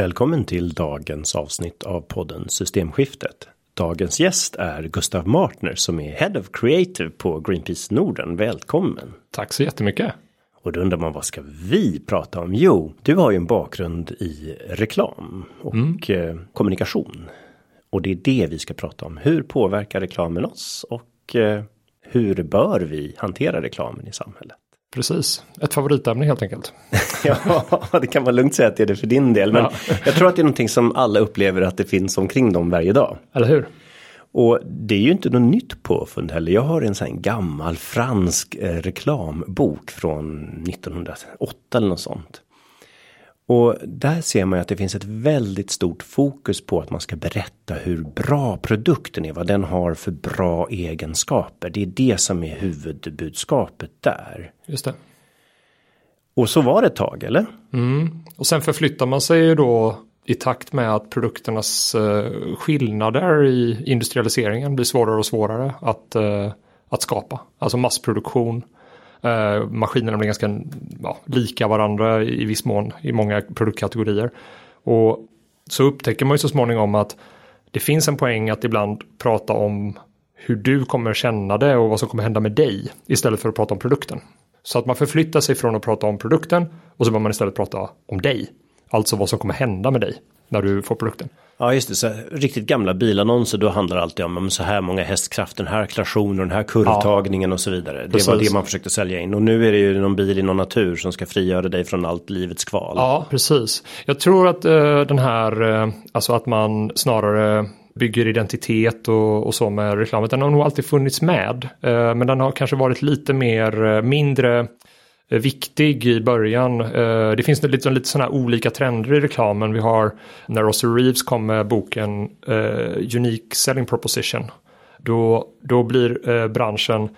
Välkommen till dagens avsnitt av podden Systemskiftet. Dagens gäst är Gustav Martner som är Head of Creative på Greenpeace Norden. Välkommen! Tack så jättemycket! Och då undrar man vad ska vi prata om? Jo, du har ju en bakgrund i reklam och mm. kommunikation. Och det är det vi ska prata om. Hur påverkar reklamen oss och eh, hur bör vi hantera reklamen i samhället? Precis, ett favoritämne helt enkelt. ja, det kan man lugnt säga att det är det för din del. Men ja. jag tror att det är någonting som alla upplever att det finns omkring dem varje dag. Eller hur? Och det är ju inte något nytt påfund heller. Jag har en sån gammal fransk eh, reklambok från 1908 eller något sånt. Och där ser man ju att det finns ett väldigt stort fokus på att man ska berätta hur bra produkten är, vad den har för bra egenskaper. Det är det som är huvudbudskapet där. Just det. Och så var det ett tag, eller? Mm. Och sen förflyttar man sig ju då i takt med att produkternas uh, skillnader i industrialiseringen blir svårare och svårare att, uh, att skapa. Alltså massproduktion Eh, maskinerna blir ganska ja, lika varandra i viss mån i många produktkategorier. Och så upptäcker man ju så småningom att det finns en poäng att ibland prata om hur du kommer känna det och vad som kommer hända med dig istället för att prata om produkten. Så att man förflyttar sig från att prata om produkten och så bör man istället prata om dig. Alltså vad som kommer hända med dig när du får produkten. Ja just det, så riktigt gamla bilannonser då handlar det alltid om, om så här många hästkrafter, den här klationen, den här kurvtagningen ja. och så vidare. Det Precis. var det man försökte sälja in och nu är det ju någon bil i någon natur som ska frigöra dig från allt livets kval. Ja precis. Jag tror att uh, den här, uh, alltså att man snarare bygger identitet och, och, så med reklamen. Den har nog alltid funnits med. Uh, men den har kanske varit lite mer, mindre Eh, Eh, viktig i början. Eh, det finns lite, lite sådana olika trender i reklamen. Vi har när Russell Reeves kom med boken uh, Unique Selling Proposition. Då, då blir branschen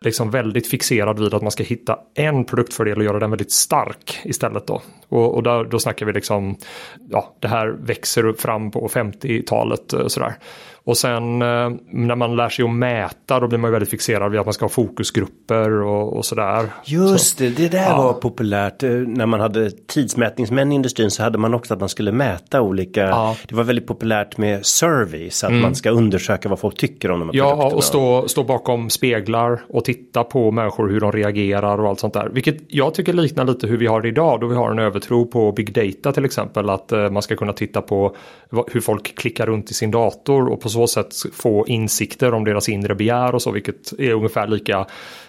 liksom väldigt fixerad vid att man ska hitta en produktfördel och göra den väldigt stark istället då. Och, och där, då snackar vi liksom, ja, det här växer upp fram på 50-talet sådär. Och sen eh, när man lär sig att mäta då blir man väldigt fixerad vid att man ska ha fokusgrupper och, och sådär. Just så. det, det där ja. var populärt. Eh, när man hade tidsmätningsmän i industrin så hade man också att man skulle mäta olika. Ja. Det var väldigt populärt med surveys. Att mm. man ska undersöka vad folk tycker om de här Ja, produkterna. och stå, stå bakom speglar och titta på människor hur de reagerar och allt sånt där. Vilket jag tycker liknar lite hur vi har det idag. Då vi har en övertro på big data till exempel. Att eh, man ska kunna titta på hur folk klickar runt i sin dator och på så sätt få insikter om deras inre begär och så, vilket är ungefär lika,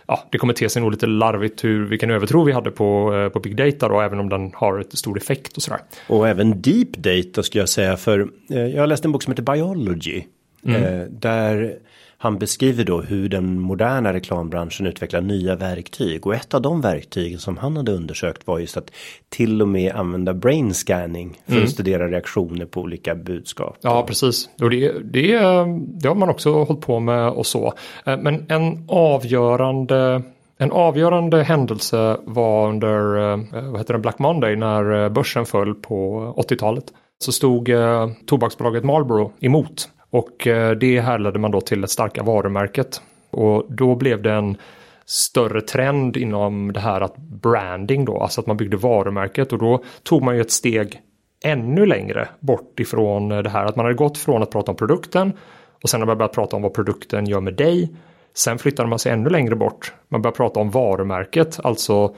ja, det kommer te sig nog lite larvigt hur, vilken övertro vi hade på, eh, på big data då, även om den har ett stor effekt och sådär. Och även deep data skulle jag säga, för eh, jag har läst en bok som heter Biology, mm. eh, där han beskriver då hur den moderna reklambranschen utvecklar nya verktyg och ett av de verktygen som han hade undersökt var just att till och med använda brain scanning för mm. att studera reaktioner på olika budskap. Ja, precis. Och det, det, det har man också hållit på med och så. Eh, men en avgörande en avgörande händelse var under eh, vad heter det, Black Monday när eh, börsen föll på 80-talet. Så stod tobaksbolaget Marlboro emot och eh, det härledde man då till det starka varumärket. Och då blev det en större trend inom det här att branding då, alltså att man byggde varumärket och då tog man ju ett steg ännu längre bort ifrån eh, det här att man hade gått från att prata om produkten och sen har man börjat prata om vad produkten gör med dig. Sen flyttade man sig ännu längre bort. Man börjar prata om varumärket, alltså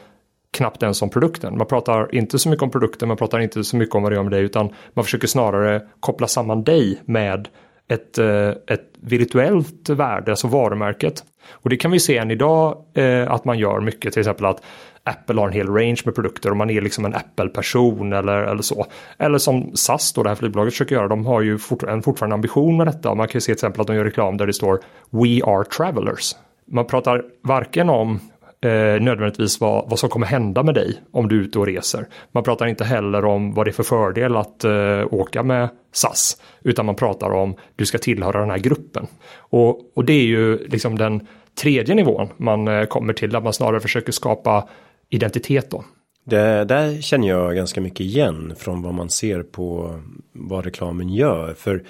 knappt ens om produkten. Man pratar inte så mycket om produkten, man pratar inte så mycket om vad det gör med dig, utan man försöker snarare koppla samman dig med ett, eh, ett virtuellt värde, alltså varumärket. Och det kan vi se än idag eh, att man gör mycket, till exempel att Apple har en hel range med produkter och man är liksom en Apple-person eller, eller så. Eller som SAS då, det här flygbolaget försöker göra, de har ju fort, en fortfarande ambition med detta. Man kan ju se till exempel att de gör reklam där det står We are travelers. Man pratar varken om eh, nödvändigtvis vad, vad som kommer hända med dig om du är ute och reser. Man pratar inte heller om vad det är för fördel att eh, åka med SAS, utan man pratar om du ska tillhöra den här gruppen. Och, och det är ju liksom den tredje nivån man eh, kommer till, där man snarare försöker skapa identitet då. Det där känner jag ganska mycket igen från vad man ser på vad reklamen gör. För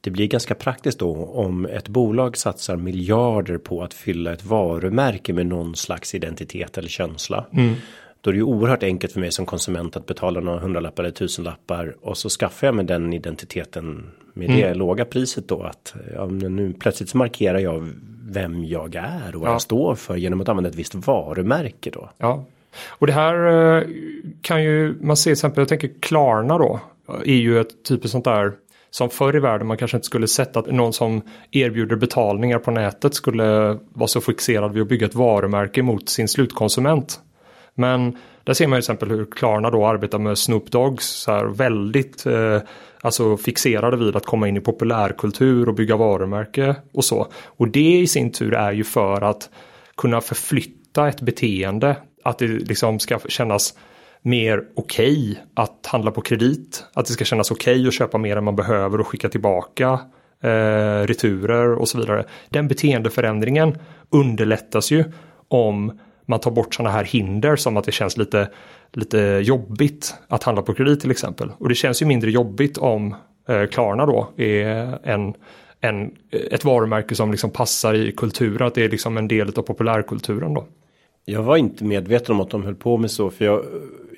det blir ganska praktiskt då om ett bolag satsar miljarder på att fylla ett varumärke med någon slags identitet eller känsla. Mm. Då är det ju oerhört enkelt för mig som konsument att betala några hundralappar eller tusenlappar och så skaffar jag mig den identiteten med mm. det låga priset då att ja, nu plötsligt så markerar jag vem jag är och vad ja. jag står för genom att använda ett visst varumärke då. Ja, och det här eh, kan ju man se till exempel, jag tänker Klarna då, är ju ett typiskt sånt där som förr i världen man kanske inte skulle sett att någon som erbjuder betalningar på nätet skulle vara så fixerad vid att bygga ett varumärke mot sin slutkonsument. Men där ser man till exempel hur Klarna då arbetar med Snoop Dogs så här väldigt eh, alltså fixerade vid att komma in i populärkultur och bygga varumärke och så. Och det i sin tur är ju för att kunna förflytta ett beteende att det liksom ska kännas mer okej okay att handla på kredit. Att det ska kännas okej okay att köpa mer än man behöver och skicka tillbaka eh, returer och så vidare. Den beteendeförändringen underlättas ju om man tar bort sådana här hinder som att det känns lite, lite jobbigt att handla på kredit till exempel. Och det känns ju mindre jobbigt om eh, Klarna då är en, en, ett varumärke som liksom passar i kulturen, att det är liksom en del av populärkulturen då. Jag var inte medveten om att de höll på med så för jag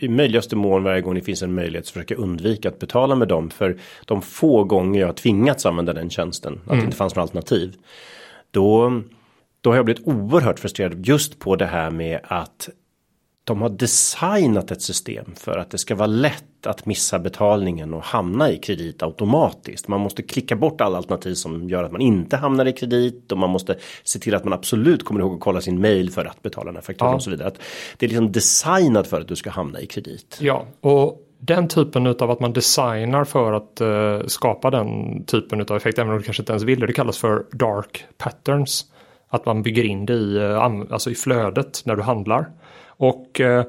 i möjligaste mån varje gång det finns en möjlighet så försöker undvika att betala med dem för de få gånger jag tvingats använda den tjänsten att mm. det inte fanns något alternativ. Då då har jag blivit oerhört frustrerad just på det här med att de har designat ett system för att det ska vara lätt att missa betalningen och hamna i kredit automatiskt. Man måste klicka bort alla alternativ som gör att man inte hamnar i kredit och man måste se till att man absolut kommer ihåg att kolla sin mail för att betala den här fakturan ja. och så vidare. Att det är liksom designat för att du ska hamna i kredit. Ja, och den typen av att man designar för att uh, skapa den typen av effekt, även om du kanske inte ens vill det, det kallas för dark patterns. Att man bygger in det i, eh, alltså i flödet när du handlar. Och eh,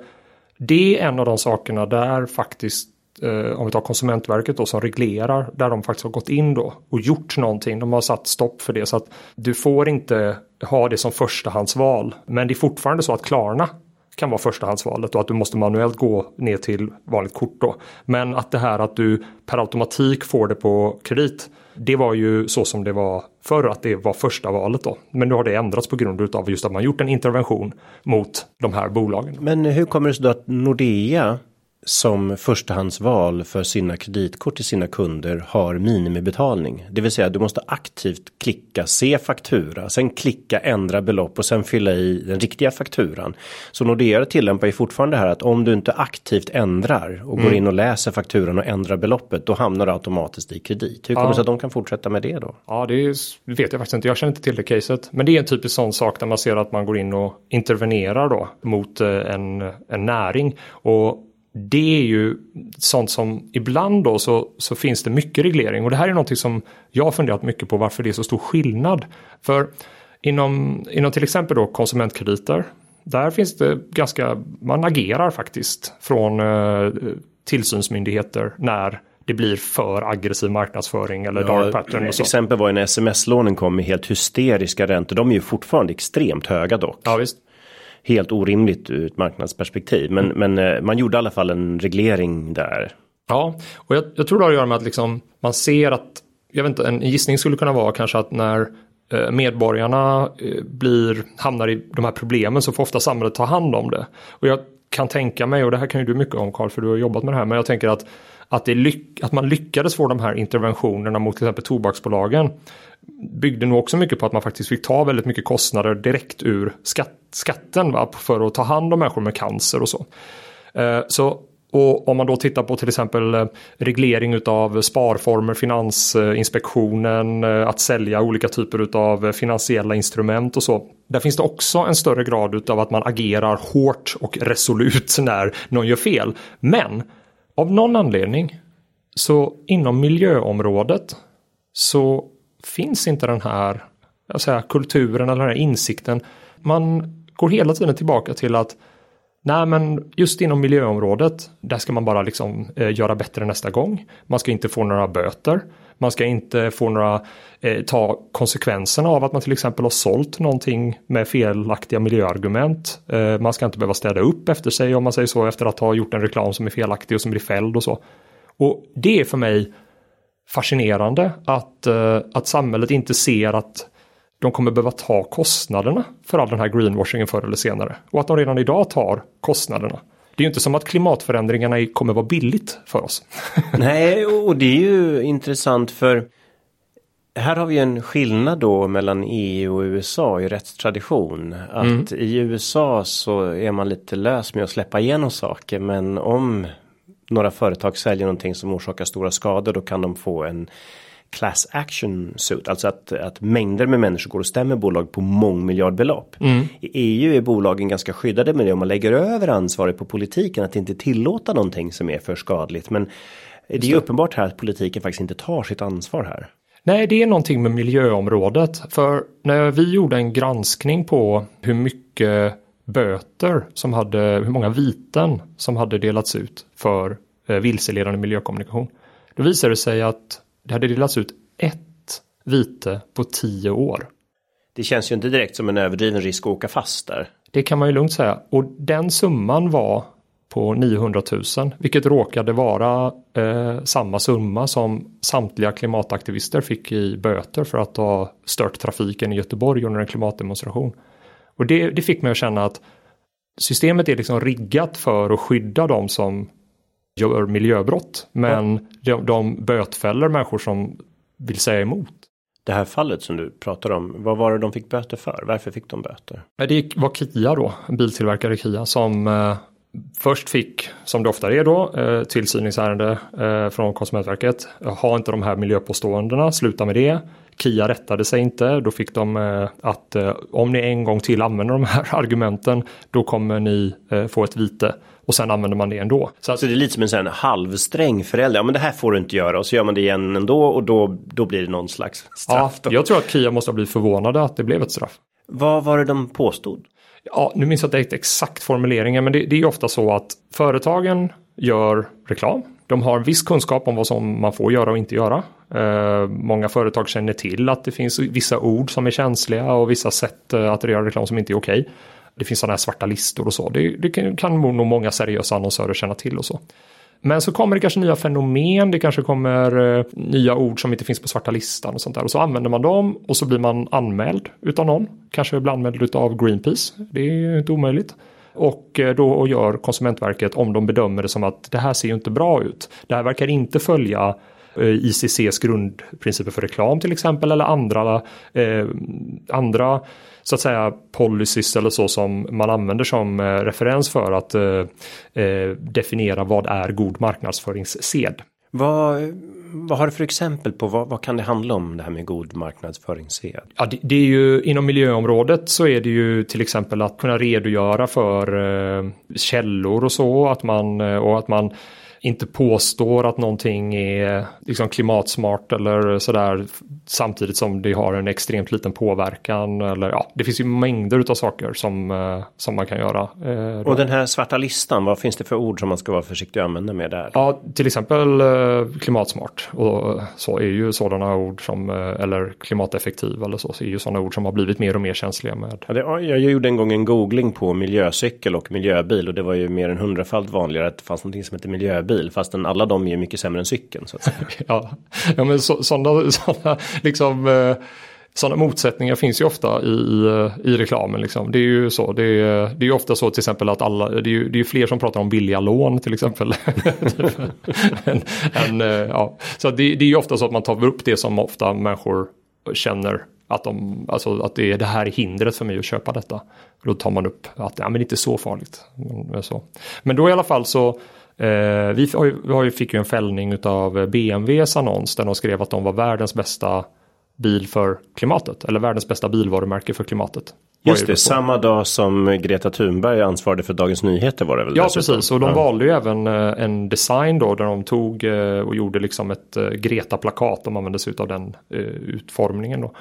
det är en av de sakerna där faktiskt eh, om vi tar Konsumentverket då som reglerar där de faktiskt har gått in då och gjort någonting. De har satt stopp för det så att du får inte ha det som förstahandsval. Men det är fortfarande så att Klarna kan vara förstahandsvalet och att du måste manuellt gå ner till vanligt kort då. Men att det här att du per automatik får det på kredit det var ju så som det var förr, att det var första valet då. Men nu har det ändrats på grund av just att man gjort en intervention mot de här bolagen. Men hur kommer det sig då att Nordea som förstahandsval för sina kreditkort till sina kunder har minimibetalning. Det vill säga du måste aktivt klicka se faktura, sen klicka ändra belopp och sen fylla i den riktiga fakturan. Så Nordea tillämpar ju fortfarande här att om du inte aktivt ändrar och mm. går in och läser fakturan och ändrar beloppet då hamnar du automatiskt i kredit. Hur kommer det sig att de kan fortsätta med det då? Ja, det är, vet jag faktiskt inte. Jag känner inte till det caset. Men det är en typisk sån sak där man ser att man går in och intervenerar då mot eh, en, en näring. Och det är ju sånt som ibland då så, så finns det mycket reglering och det här är någonting som jag har funderat mycket på varför det är så stor skillnad. För inom, inom till exempel då konsumentkrediter där finns det ganska, man agerar faktiskt från eh, tillsynsmyndigheter när det blir för aggressiv marknadsföring eller ja, dark pattern. Ett exempel var ju när sms-lånen kom med helt hysteriska räntor. De är ju fortfarande extremt höga dock. Ja, visst helt orimligt ur ett marknadsperspektiv. Men, mm. men eh, man gjorde i alla fall en reglering där. Ja, och jag, jag tror det har att göra med att liksom man ser att, jag vet inte, en gissning skulle kunna vara kanske att när eh, medborgarna eh, blir, hamnar i de här problemen så får ofta samhället ta hand om det. Och jag kan tänka mig, och det här kan ju du mycket om Karl för du har jobbat med det här, men jag tänker att att, det lyck att man lyckades få de här interventionerna mot till exempel tobaksbolagen byggde nog också mycket på att man faktiskt fick ta väldigt mycket kostnader direkt ur skatt, skatten va, för att ta hand om människor med cancer och så. Eh, så och om man då tittar på till exempel eh, reglering utav sparformer, Finansinspektionen, eh, att sälja olika typer av finansiella instrument och så. Där finns det också en större grad utav att man agerar hårt och resolut när någon gör fel. Men av någon anledning så inom miljöområdet så finns inte den här jag säga, kulturen eller den här insikten. Man går hela tiden tillbaka till att Nej men just inom miljöområdet där ska man bara liksom eh, göra bättre nästa gång. Man ska inte få några böter. Man ska inte få några eh, ta konsekvenserna av att man till exempel har sålt någonting med felaktiga miljöargument. Eh, man ska inte behöva städa upp efter sig om man säger så efter att ha gjort en reklam som är felaktig och som blir fälld och så. Och det är för mig fascinerande att, eh, att samhället inte ser att de kommer behöva ta kostnaderna för all den här greenwashingen förr eller senare. Och att de redan idag tar kostnaderna. det är ju inte som att klimatförändringarna kommer vara billigt för oss. Nej, och det är ju intressant för här har vi en skillnad då mellan EU och USA i rättstradition. Att mm. i USA så är man lite lös med att släppa igenom saker men om några företag säljer någonting som orsakar stora skador då kan de få en class action suit. Alltså att, att mängder med människor går och stämmer bolag på mångmiljardbelopp. Mm. I EU är bolagen ganska skyddade med det om man lägger över ansvaret på politiken att inte tillåta någonting som är för skadligt. Men det är uppenbart här att politiken faktiskt inte tar sitt ansvar här. Nej, det är någonting med miljöområdet. För när vi gjorde en granskning på hur mycket böter som hade, hur många viten som hade delats ut för eh, vilseledande miljökommunikation. Då visade det sig att det hade delats ut ett vite på tio år. Det känns ju inte direkt som en överdriven risk att åka fast där. Det kan man ju lugnt säga. Och den summan var på 900 000, vilket råkade vara eh, samma summa som samtliga klimataktivister fick i böter för att ha stört trafiken i Göteborg under en klimatdemonstration. Och det, det fick mig att känna att systemet är liksom riggat för att skydda de som gör miljöbrott. Men ja. de, de bötfäller människor som vill säga emot. Det här fallet som du pratar om, vad var det de fick böter för? Varför fick de böter? Det var Kia då, biltillverkare Kia, som eh, först fick, som det ofta är då, eh, tillsyningsärende eh, från Konsumentverket. Ha inte de här miljöpåståendena, sluta med det. Kia rättade sig inte, då fick de eh, att eh, om ni en gång till använder de här argumenten, då kommer ni eh, få ett vite och sen använder man det ändå. Så, att, så det är lite som en sån halvsträng förälder. Ja men det här får du inte göra och så gör man det igen ändå och då, då blir det någon slags straff. Ja, jag tror att Kia måste ha blivit förvånade att det blev ett straff. Vad var det de påstod? Ja, nu minns jag inte exakt formuleringen men det, det är ofta så att företagen gör reklam. De har viss kunskap om vad som man får göra och inte göra. Eh, många företag känner till att det finns vissa ord som är känsliga och vissa sätt eh, att göra reklam som inte är okej. Okay. Det finns sådana här svarta listor och så. Det, det kan, kan nog många seriösa annonsörer känna till och så. Men så kommer det kanske nya fenomen, det kanske kommer eh, nya ord som inte finns på svarta listan och sånt där. Och så använder man dem och så blir man anmäld utav någon. Kanske blir anmäld utav Greenpeace, det är inte omöjligt. Och eh, då gör Konsumentverket om de bedömer det som att det här ser ju inte bra ut. Det här verkar inte följa eh, ICCs grundprinciper för reklam till exempel eller andra, eh, andra så att säga policies eller så som man använder som eh, referens för att eh, eh, definiera vad är god marknadsföringssed. Vad, vad har du för exempel på vad, vad, kan det handla om det här med god marknadsföringssed? Ja, det, det, är ju inom miljöområdet så är det ju till exempel att kunna redogöra för eh, källor och så att man och att man inte påstår att någonting är liksom klimatsmart eller sådär samtidigt som det har en extremt liten påverkan. Eller, ja, det finns ju mängder av saker som, eh, som man kan göra. Eh, och den här svarta listan, vad finns det för ord som man ska vara försiktig att använda med där? Ja, till exempel eh, klimatsmart och så är ju sådana ord som, eller klimateffektiv eller så, så är ju sådana ord som har blivit mer och mer känsliga med. Ja, det, jag gjorde en gång en googling på miljöcykel och miljöbil och det var ju mer än hundrafalt vanligare att det fanns någonting som heter miljöbil bil fastän alla de är mycket sämre än cykeln. Så att säga. ja. ja, men sådana så, liksom eh, sådana motsättningar finns ju ofta i, eh, i reklamen. Liksom. Det är ju så. Det är, det är ofta så till exempel att alla, det är ju det är fler som pratar om billiga lån till exempel. en, en, eh, ja. Så det, det är ju ofta så att man tar upp det som ofta människor känner att, de, alltså att det, är, det här är hindret för mig att köpa detta. Då tar man upp att ja, men det är inte så farligt. Men, så. men då i alla fall så vi, har ju, fick ju en fällning av BMWs annons där de skrev att de var världens bästa bil för klimatet eller världens bästa bilvarumärke för klimatet. Just det, samma dag som Greta Thunberg ansvarade för Dagens Nyheter var det väl? Ja, dessutom. precis. Och de ja. valde ju även eh, en design då där de tog eh, och gjorde liksom ett Greta-plakat. De använde sig av den utformningen då.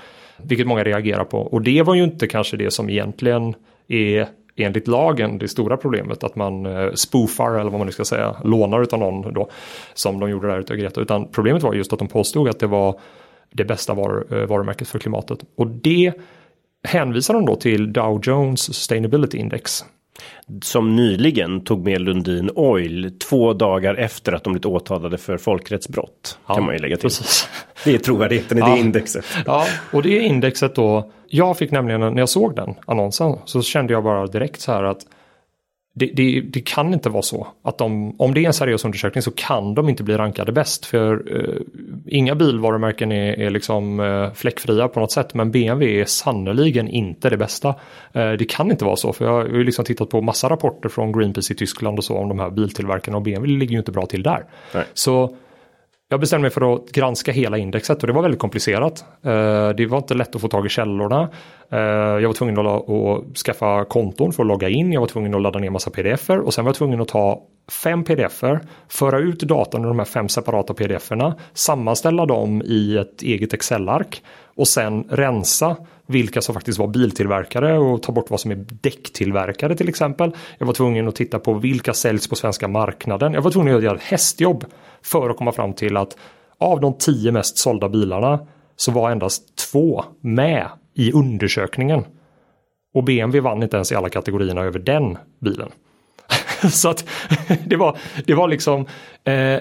Vilket många reagerar på. Och det var ju inte kanske det som egentligen är enligt lagen det stora problemet att man eh, spoofar eller vad man nu ska säga lånar utav någon då som de gjorde där utav Greta. Utan problemet var just att de påstod att det var det bästa var, eh, varumärket för klimatet. Och det hänvisar de då till Dow Jones Sustainability Index som nyligen tog med Lundin Oil två dagar efter att de blivit åtalade för folkrättsbrott. Ja, kan man ju lägga till. Precis. Det är trovärdigheten i ja. det indexet. Ja, och det indexet då. Jag fick nämligen när jag såg den annonsen så kände jag bara direkt så här att det, det, det, kan inte vara så att de, om det är en seriös undersökning så kan de inte bli rankade bäst. För eh, inga bilvarumärken är, är liksom eh, fläckfria på något sätt. Men BMW är sannoliken inte det bästa. Eh, det kan inte vara så. För jag har ju liksom tittat på massa rapporter från Greenpeace i Tyskland och så om de här biltillverkarna och BMW ligger ju inte bra till där. Nej. Så jag bestämde mig för att granska hela indexet och det var väldigt komplicerat. Eh, det var inte lätt att få tag i källorna. Eh, jag var tvungen att skaffa konton för att logga in. Jag var tvungen att ladda ner massa pdf-er och sen var jag tvungen att ta fem pdf-er, föra ut datan ur de här fem separata pdf-erna, sammanställa dem i ett eget Excel-ark och sen rensa vilka som faktiskt var biltillverkare och ta bort vad som är däcktillverkare till exempel. Jag var tvungen att titta på vilka säljs på svenska marknaden. Jag var tvungen att göra ett hästjobb för att komma fram till att av de tio mest sålda bilarna så var endast två med i undersökningen. Och BMW vann inte ens i alla kategorierna över den bilen. så att det var, det var liksom eh,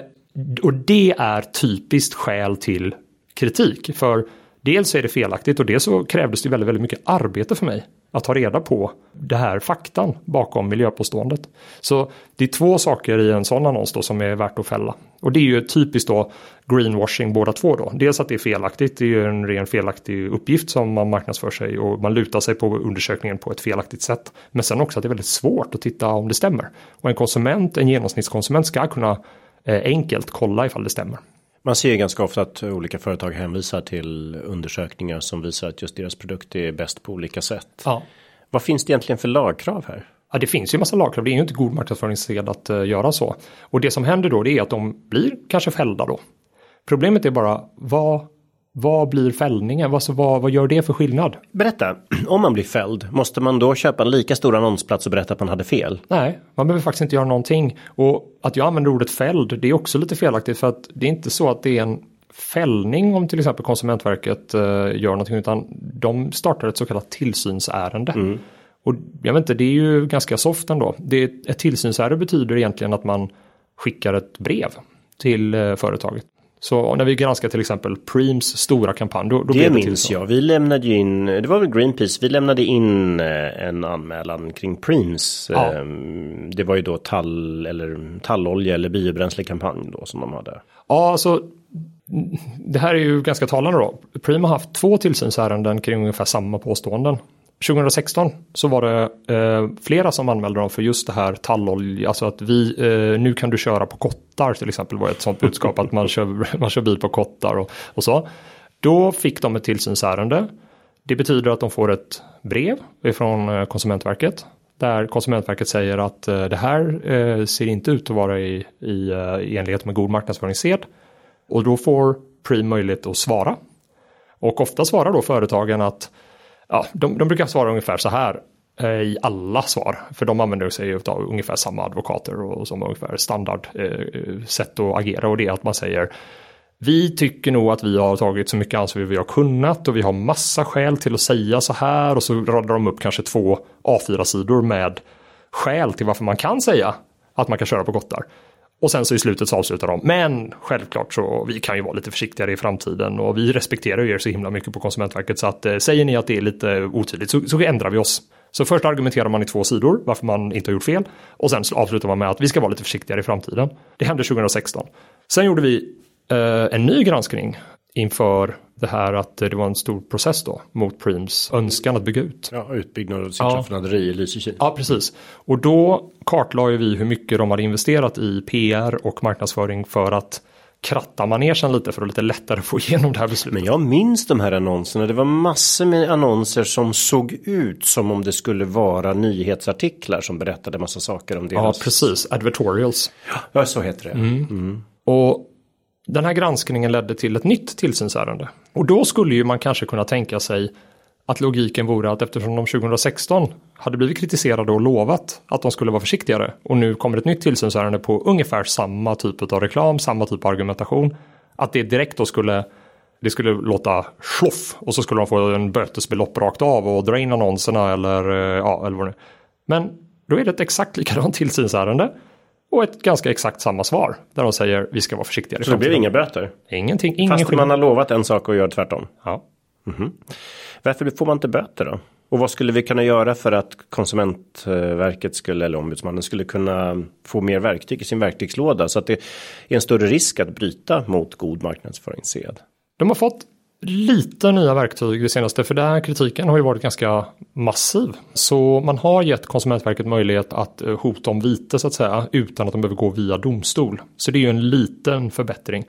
och det är typiskt skäl till kritik. För dels är det felaktigt och dels så krävdes det väldigt, väldigt mycket arbete för mig att ta reda på det här faktan bakom miljöpåståendet. Så det är två saker i en sån annons då som är värt att fälla. Och det är ju typiskt då greenwashing båda två då. Dels att det är felaktigt, det är ju en ren felaktig uppgift som man marknadsför sig och man lutar sig på undersökningen på ett felaktigt sätt. Men sen också att det är väldigt svårt att titta om det stämmer. Och en konsument, en genomsnittskonsument ska kunna eh, enkelt kolla ifall det stämmer. Man ser ganska ofta att olika företag hänvisar till undersökningar som visar att just deras produkt är bäst på olika sätt. Ja. Vad finns det egentligen för lagkrav här? Ja, det finns ju massa lagkrav. Det är ju inte god marknadsföringssed att uh, göra så. Och det som händer då det är att de blir kanske fällda då. Problemet är bara vad vad blir fällningen? Alltså, vad, vad gör det för skillnad? Berätta, om man blir fälld, måste man då köpa en lika stor annonsplats och berätta att man hade fel? Nej, man behöver faktiskt inte göra någonting. Och att jag använder ordet fälld, det är också lite felaktigt för att det är inte så att det är en fällning om till exempel Konsumentverket uh, gör någonting utan de startar ett så kallat tillsynsärende. Mm. Och jag vet inte, det är ju ganska soft ändå. Det, ett tillsynsärende betyder egentligen att man skickar ett brev till uh, företaget. Så när vi granskar till exempel Preems stora kampanj. Då, då det, det minns jag. Vi lämnade ju in, det var väl Greenpeace, vi lämnade in eh, en anmälan kring Preems. Ja. Ehm, det var ju då tall eller tallolja eller biobränslekampanj då som de hade. Ja, alltså det här är ju ganska talande då. Preem har haft två tillsynsärenden kring ungefär samma påståenden. 2016 så var det eh, flera som anmälde dem för just det här tallolja, alltså att vi, eh, nu kan du köra på kottar till exempel var ett sånt budskap att man kör, man kör bil på kottar och, och så. Då fick de ett tillsynsärende. Det betyder att de får ett brev från eh, Konsumentverket där Konsumentverket säger att eh, det här eh, ser inte ut att vara i, i, eh, i enlighet med god marknadsföringssed. Och då får Preem möjlighet att svara. Och ofta svarar då företagen att ja, de, de brukar svara ungefär så här eh, i alla svar. För de använder sig av ungefär samma advokater och som ungefär standard eh, sätt att agera. Och det är att man säger vi tycker nog att vi har tagit så mycket ansvar vi har kunnat och vi har massa skäl till att säga så här och så radar de upp kanske två A4-sidor med skäl till varför man kan säga att man kan köra på Gottar. Och sen så i slutet så avslutar de. Men självklart så vi kan ju vara lite försiktigare i framtiden och vi respekterar ju er så himla mycket på Konsumentverket så att eh, säger ni att det är lite otydligt så, så ändrar vi oss. Så först argumenterar man i två sidor varför man inte har gjort fel och sen avslutar man med att vi ska vara lite försiktigare i framtiden. Det hände 2016. Sen gjorde vi eh, en ny granskning inför det här att det var en stor process då mot Preems önskan att bygga ut. Ja, utbyggnad av sitt ja. raffinaderi i Lysekil. Ja, precis. Och då kartlade vi hur mycket de hade investerat i PR och marknadsföring för att kratta manegen lite för att lite lättare få igenom det här beslutet. Men jag minns de här annonserna. Det var massor med annonser som såg ut som om det skulle vara nyhetsartiklar som berättade massa saker om deras. Ja, precis. Advertorials. Ja, så heter det. Mm. Mm. Och den här granskningen ledde till ett nytt tillsynsärende. Och då skulle ju man kanske kunna tänka sig att logiken vore att eftersom de 2016 hade blivit kritiserade och lovat att de skulle vara försiktigare och nu kommer ett nytt tillsynsärende på ungefär samma typ av reklam, samma typ av argumentation, att det direkt då skulle det skulle låta tjoff och så skulle de få en bötesbelopp rakt av och dra in annonserna eller eh, ja, eller vad det Men då är det ett exakt likadant tillsynsärende och ett ganska exakt samma svar. Där de säger vi ska vara försiktigare. Så det blir inga böter? Ingenting. Ingen Fast man har lovat en sak och gör tvärtom? Ja. Mm -hmm. Varför får man inte böter då? Och vad skulle vi kunna göra för att konsumentverket skulle eller ombudsmannen skulle kunna få mer verktyg i sin verktygslåda så att det är en större risk att bryta mot god marknadsföringssed? De har fått lite nya verktyg det senaste för den här kritiken har ju varit ganska massiv. Så man har gett Konsumentverket möjlighet att eh, hota om vite så att säga utan att de behöver gå via domstol. Så det är ju en liten förbättring.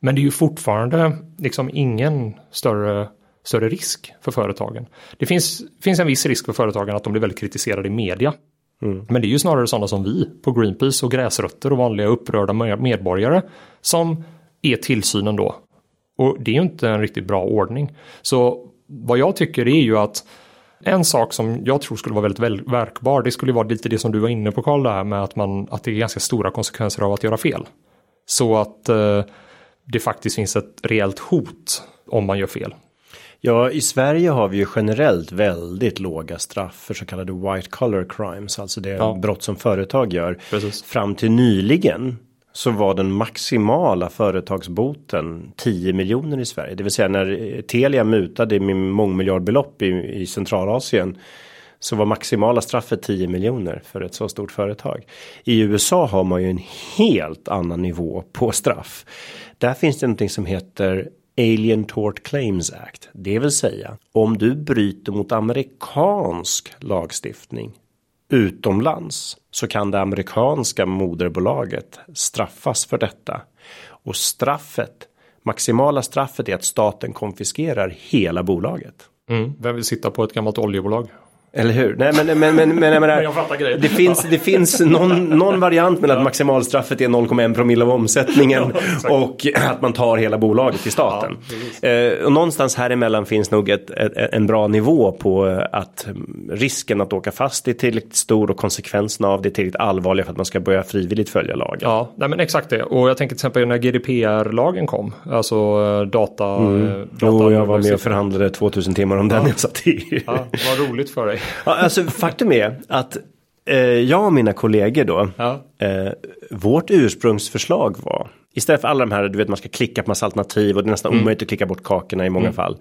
Men det är ju fortfarande liksom ingen större större risk för företagen. Det finns, finns en viss risk för företagen att de blir väldigt kritiserade i media. Mm. Men det är ju snarare sådana som vi på Greenpeace och gräsrötter och vanliga upprörda medborgare som är tillsynen då. Och det är ju inte en riktigt bra ordning. Så vad jag tycker är ju att en sak som jag tror skulle vara väldigt verkbar, det skulle vara lite det som du var inne på Karl, där med att, man, att det är ganska stora konsekvenser av att göra fel. Så att eh, det faktiskt finns ett reellt hot om man gör fel. Ja, i Sverige har vi ju generellt väldigt låga straff för så kallade white collar crimes, alltså det ja. brott som företag gör. Precis. Fram till nyligen så var den maximala företagsboten 10 miljoner i Sverige. Det vill säga när Telia mutade med mångmiljardbelopp i, i Centralasien så var maximala straffet 10 miljoner för ett så stort företag. I USA har man ju en helt annan nivå på straff. Där finns det någonting som heter Alien Tort Claims Act. Det vill säga om du bryter mot amerikansk lagstiftning utomlands så kan det amerikanska moderbolaget straffas för detta. Och straffet, maximala straffet är att staten konfiskerar hela bolaget. Mm. Vem vill sitta på ett gammalt oljebolag? Eller hur? Nej men, men, men, men jag menar, jag det finns, det finns någon, någon variant med att maximalstraffet är 0,1 promille av omsättningen och att man tar hela bolaget till staten. Eh, och någonstans här emellan finns nog ett, en bra nivå på att risken att åka fast är tillräckligt stor och konsekvenserna av det är tillräckligt allvarliga för att man ska börja frivilligt följa lagen. Ja, nej men exakt det. Och jag tänker till exempel när GDPR-lagen kom, alltså eh, data. Mm. Eh, data oh, jag var med och förhandlade 2000 timmar om den jag satt i. Ja, vad roligt för dig. Ja, alltså faktum är att eh, jag och mina kollegor då, ja. eh, vårt ursprungsförslag var Istället för alla de här, du vet man ska klicka på massa alternativ och det är nästan mm. omöjligt att klicka bort kakorna i många mm. fall.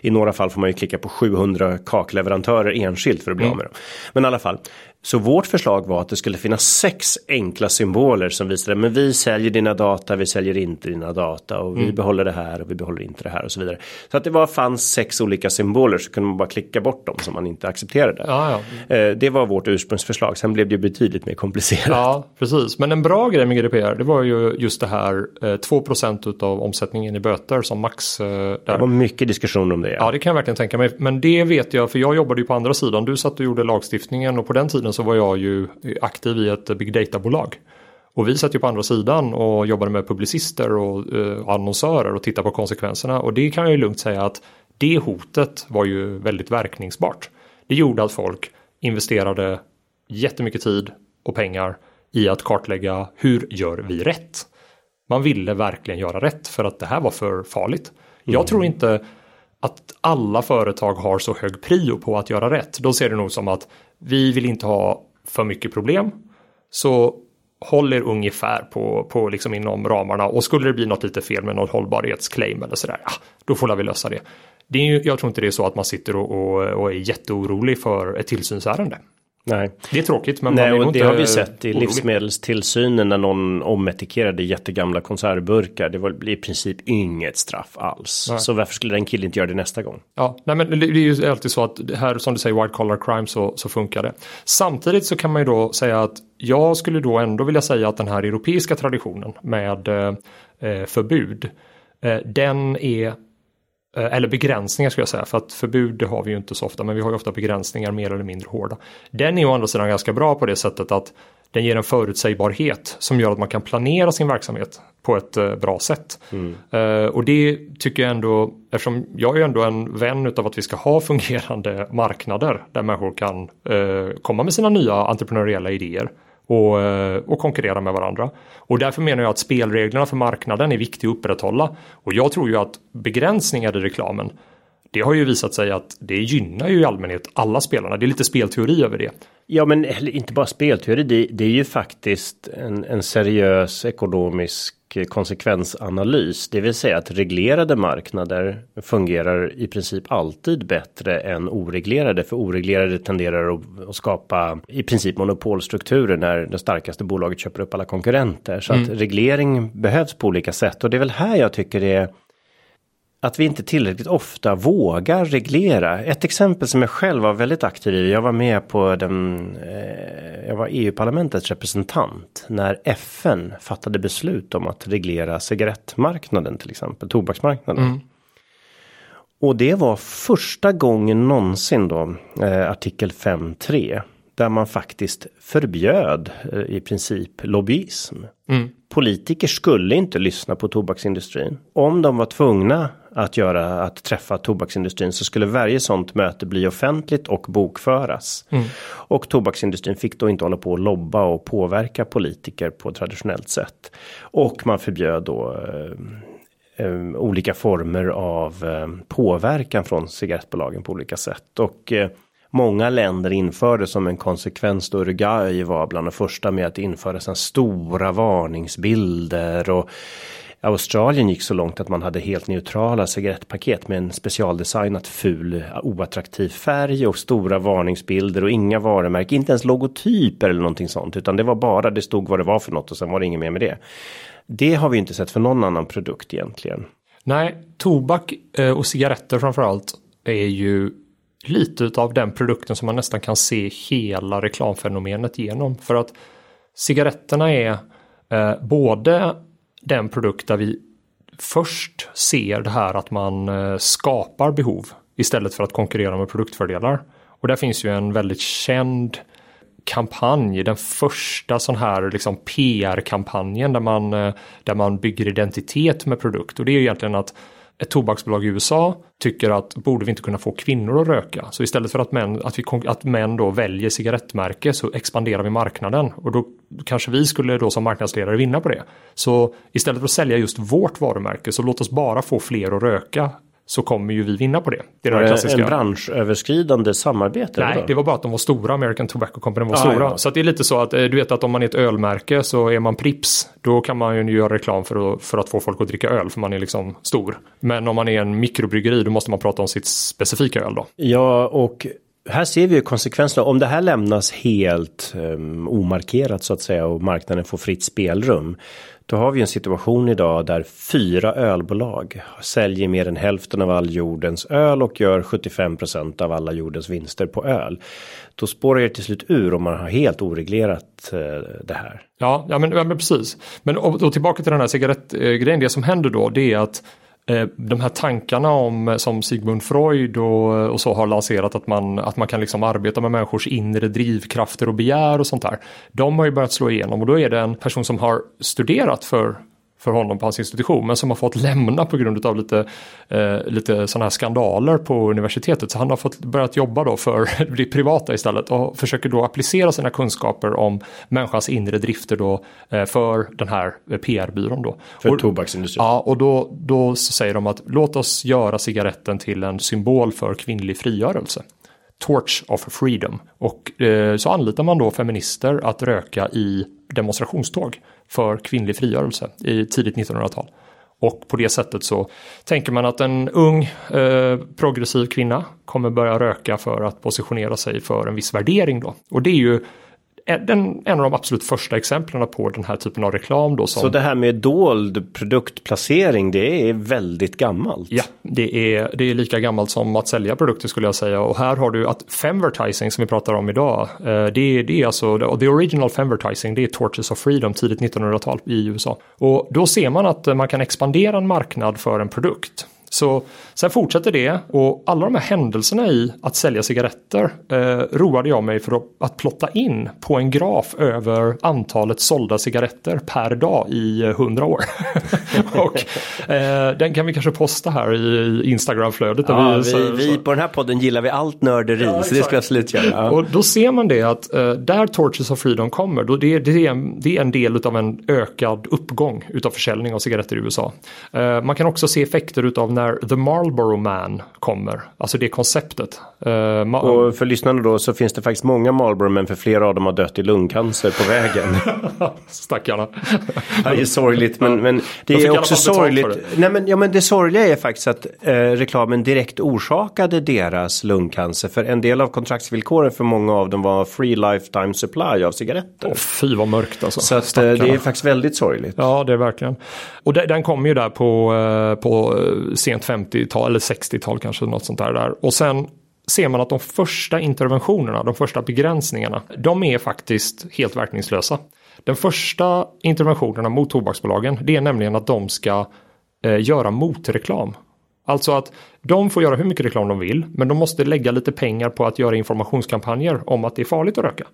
I några fall får man ju klicka på 700 kakleverantörer enskilt för att bli mm. av med dem. Men i alla fall, så vårt förslag var att det skulle finnas sex enkla symboler som visade men vi säljer dina data, vi säljer inte dina data och vi mm. behåller det här och vi behåller inte det här och så vidare. Så att det var, fanns sex olika symboler så kunde man bara klicka bort dem som man inte accepterade. Ja, ja. Eh, det var vårt ursprungsförslag, sen blev det betydligt mer komplicerat. Ja, precis. Men en bra grej med GDPR det var ju just det här 2 eh, av omsättningen i böter som max. Eh, där. Det var mycket diskussion om det. Ja. ja, det kan jag verkligen tänka mig. Men det vet jag, för jag jobbade ju på andra sidan. Du satt och gjorde lagstiftningen och på den tiden så var jag ju aktiv i ett big data-bolag. Och vi satt ju på andra sidan och jobbade med publicister och eh, annonsörer och tittade på konsekvenserna. Och det kan jag ju lugnt säga att det hotet var ju väldigt verkningsbart. Det gjorde att folk investerade jättemycket tid och pengar i att kartlägga hur gör vi rätt? Man ville verkligen göra rätt för att det här var för farligt. Mm. Jag tror inte att alla företag har så hög prio på att göra rätt. Då ser det nog som att vi vill inte ha för mycket problem. Så håll er ungefär på, på liksom inom ramarna och skulle det bli något lite fel med någon hållbarhetsclaim eller sådär, ja, då får vi lösa det. det är ju, jag tror inte det är så att man sitter och, och, och är jätteorolig för ett tillsynsärende. Nej. Det är tråkigt men Nej, och det har vi sett i orolig. livsmedelstillsynen när någon ometiketerade jättegamla konservburkar. Det var i princip inget straff alls. Nej. Så varför skulle den killen inte göra det nästa gång? Ja, nej men det är ju alltid så att här som du säger white collar crime så, så funkar det. Samtidigt så kan man ju då säga att jag skulle då ändå vilja säga att den här europeiska traditionen med eh, eh förbud eh, den är eller begränsningar ska jag säga, för att förbud har vi ju inte så ofta, men vi har ju ofta begränsningar mer eller mindre hårda. Den är å andra sidan ganska bra på det sättet att den ger en förutsägbarhet som gör att man kan planera sin verksamhet på ett uh, bra sätt. Mm. Uh, och det tycker jag ändå, eftersom jag är ändå en vän av att vi ska ha fungerande marknader där människor kan uh, komma med sina nya entreprenöriella idéer och, eh, och konkurrera med varandra. Och därför menar jag att spelreglerna för marknaden är viktiga att upprätthålla. Och jag tror ju att begränsningar i reklamen det har ju visat sig att det gynnar ju i allmänhet alla spelarna. Det är lite spelteori över det. Ja, men inte bara spelteori. Det, det är ju faktiskt en, en seriös ekonomisk konsekvensanalys. Det vill säga att reglerade marknader fungerar i princip alltid bättre än oreglerade. För oreglerade tenderar att, skapa i princip monopolstrukturer när det starkaste bolaget köper upp alla konkurrenter. Så mm. att reglering behövs på olika sätt. Och det är väl här jag tycker det är att vi inte tillräckligt ofta vågar reglera. Ett exempel som jag själv var väldigt aktiv i. Jag var med på den. Eh, jag var EU-parlamentets representant när FN fattade beslut om att reglera cigarettmarknaden till exempel tobaksmarknaden. Mm. Och det var första gången någonsin då eh, artikel 5.3 där man faktiskt förbjöd eh, i princip lobbyism. Mm. Politiker skulle inte lyssna på tobaksindustrin. Om de var tvungna att göra att träffa tobaksindustrin så skulle varje sånt möte bli offentligt och bokföras. Mm. Och tobaksindustrin fick då inte hålla på och lobba och påverka politiker på traditionellt sätt. Och man förbjöd då eh, eh, olika former av eh, påverkan från cigarettbolagen på olika sätt. Och eh, många länder införde som en konsekvens då Uruguay var bland de första med att införa sådana stora varningsbilder och Australien gick så långt att man hade helt neutrala cigarettpaket med en specialdesignat ful oattraktiv färg och stora varningsbilder och inga varumärken, inte ens logotyper eller någonting sånt, utan det var bara det stod vad det var för något och sen var det inget mer med det. Det har vi inte sett för någon annan produkt egentligen. Nej, tobak eh, och cigaretter framförallt är ju lite av den produkten som man nästan kan se hela reklamfenomenet genom. För att cigaretterna är eh, både den produkt där vi först ser det här att man eh, skapar behov istället för att konkurrera med produktfördelar. Och där finns ju en väldigt känd kampanj, den första sån här liksom PR-kampanjen där man, eh, där man bygger identitet med produkt. Och det är egentligen att ett tobaksbolag i USA tycker att borde vi inte kunna få kvinnor att röka? Så istället för att män, att vi, att män då väljer cigarettmärke så expanderar vi marknaden och då kanske vi skulle då som marknadsledare vinna på det. Så istället för att sälja just vårt varumärke så låt oss bara få fler att röka så kommer ju vi vinna på det. Det är var det klassiska. en branschöverskridande samarbete? Nej, det var bara att de var stora. American Tobacco Company var ah, stora. Ja. Så det är lite så att eh, du vet att om man är ett ölmärke så är man Prips. Då kan man ju göra reklam för att, för att få folk att dricka öl för man är liksom stor. Men om man är en mikrobryggeri då måste man prata om sitt specifika öl då. Ja, och här ser vi ju konsekvenserna. Om det här lämnas helt um, omarkerat så att säga och marknaden får fritt spelrum då har vi en situation idag där fyra ölbolag säljer mer än hälften av all jordens öl och gör 75% av alla jordens vinster på öl. Då spårar det till slut ur om man har helt oreglerat eh, det här. Ja, ja men, ja, men precis. Men och, och tillbaka till den här cigarettgrejen. Det som händer då det är att Eh, de här tankarna om eh, som Sigmund Freud och, eh, och, så har lanserat att man, att man kan liksom arbeta med människors inre drivkrafter och begär och sånt där. De har ju börjat slå igenom och då är det en person som har studerat för för honom på hans institution men som har fått lämna på grund av lite, eh, lite sådana här skandaler på universitetet. Så han har fått börjat jobba då för det privata istället och försöker då applicera sina kunskaper om människans inre drifter då eh, för den här PR-byrån då. För och, tobaksindustrin? Ja, och då, då säger de att låt oss göra cigaretten till en symbol för kvinnlig frigörelse. Torch of Freedom. Och eh, så anlitar man då feminister att röka i demonstrationståg för kvinnlig frigörelse i tidigt 1900-tal. Och på det sättet så tänker man att en ung eh, progressiv kvinna kommer börja röka för att positionera sig för en viss värdering då. Och det är ju en, en av de absolut första exemplen på den här typen av reklam. Då som... Så det här med dold produktplacering det är väldigt gammalt? Ja, det är, det är lika gammalt som att sälja produkter skulle jag säga. Och här har du att femvertising som vi pratar om idag. Eh, det, är, det är alltså, the original femvertising det är Torches of Freedom tidigt 1900-tal i USA. Och då ser man att man kan expandera en marknad för en produkt. Så sen fortsätter det och alla de här händelserna i att sälja cigaretter eh, roade jag mig för att, plotta in på en graf över antalet sålda cigaretter per dag i eh, hundra år. och eh, den kan vi kanske posta här i Instagramflödet. Ja, vi, vi, vi, på den här podden gillar vi allt nörderi ja, så det ska jag absolut göra. Ja. Och då ser man det att eh, där Torches of Freedom kommer, då det, det, är en, det är en del av en ökad uppgång utav försäljning av cigaretter i USA. Eh, man kan också se effekter utav när när The Marlboro Man kommer. Alltså det konceptet. Uh, och för lyssnarna då så finns det faktiskt många Marlboro men för flera av dem har dött i lungcancer på vägen. Stackarna. det är sorgligt men, men det är också sorgligt. Nej, men, ja, men det sorgliga är faktiskt att eh, reklamen direkt orsakade deras lungcancer. För en del av kontraktsvillkoren för många av dem var free lifetime supply av cigaretter. Oh, fy vad mörkt alltså. Så att, eh, det är faktiskt väldigt sorgligt. Ja det är verkligen. Och det, den kom ju där på, eh, på sent 50-tal eller 60-tal kanske något sånt där. där. Och sen ser man att de första interventionerna, de första begränsningarna, de är faktiskt helt verkningslösa. Den första interventionerna mot tobaksbolagen, det är nämligen att de ska eh, göra motreklam. Alltså att de får göra hur mycket reklam de vill, men de måste lägga lite pengar på att göra informationskampanjer om att det är farligt att röka.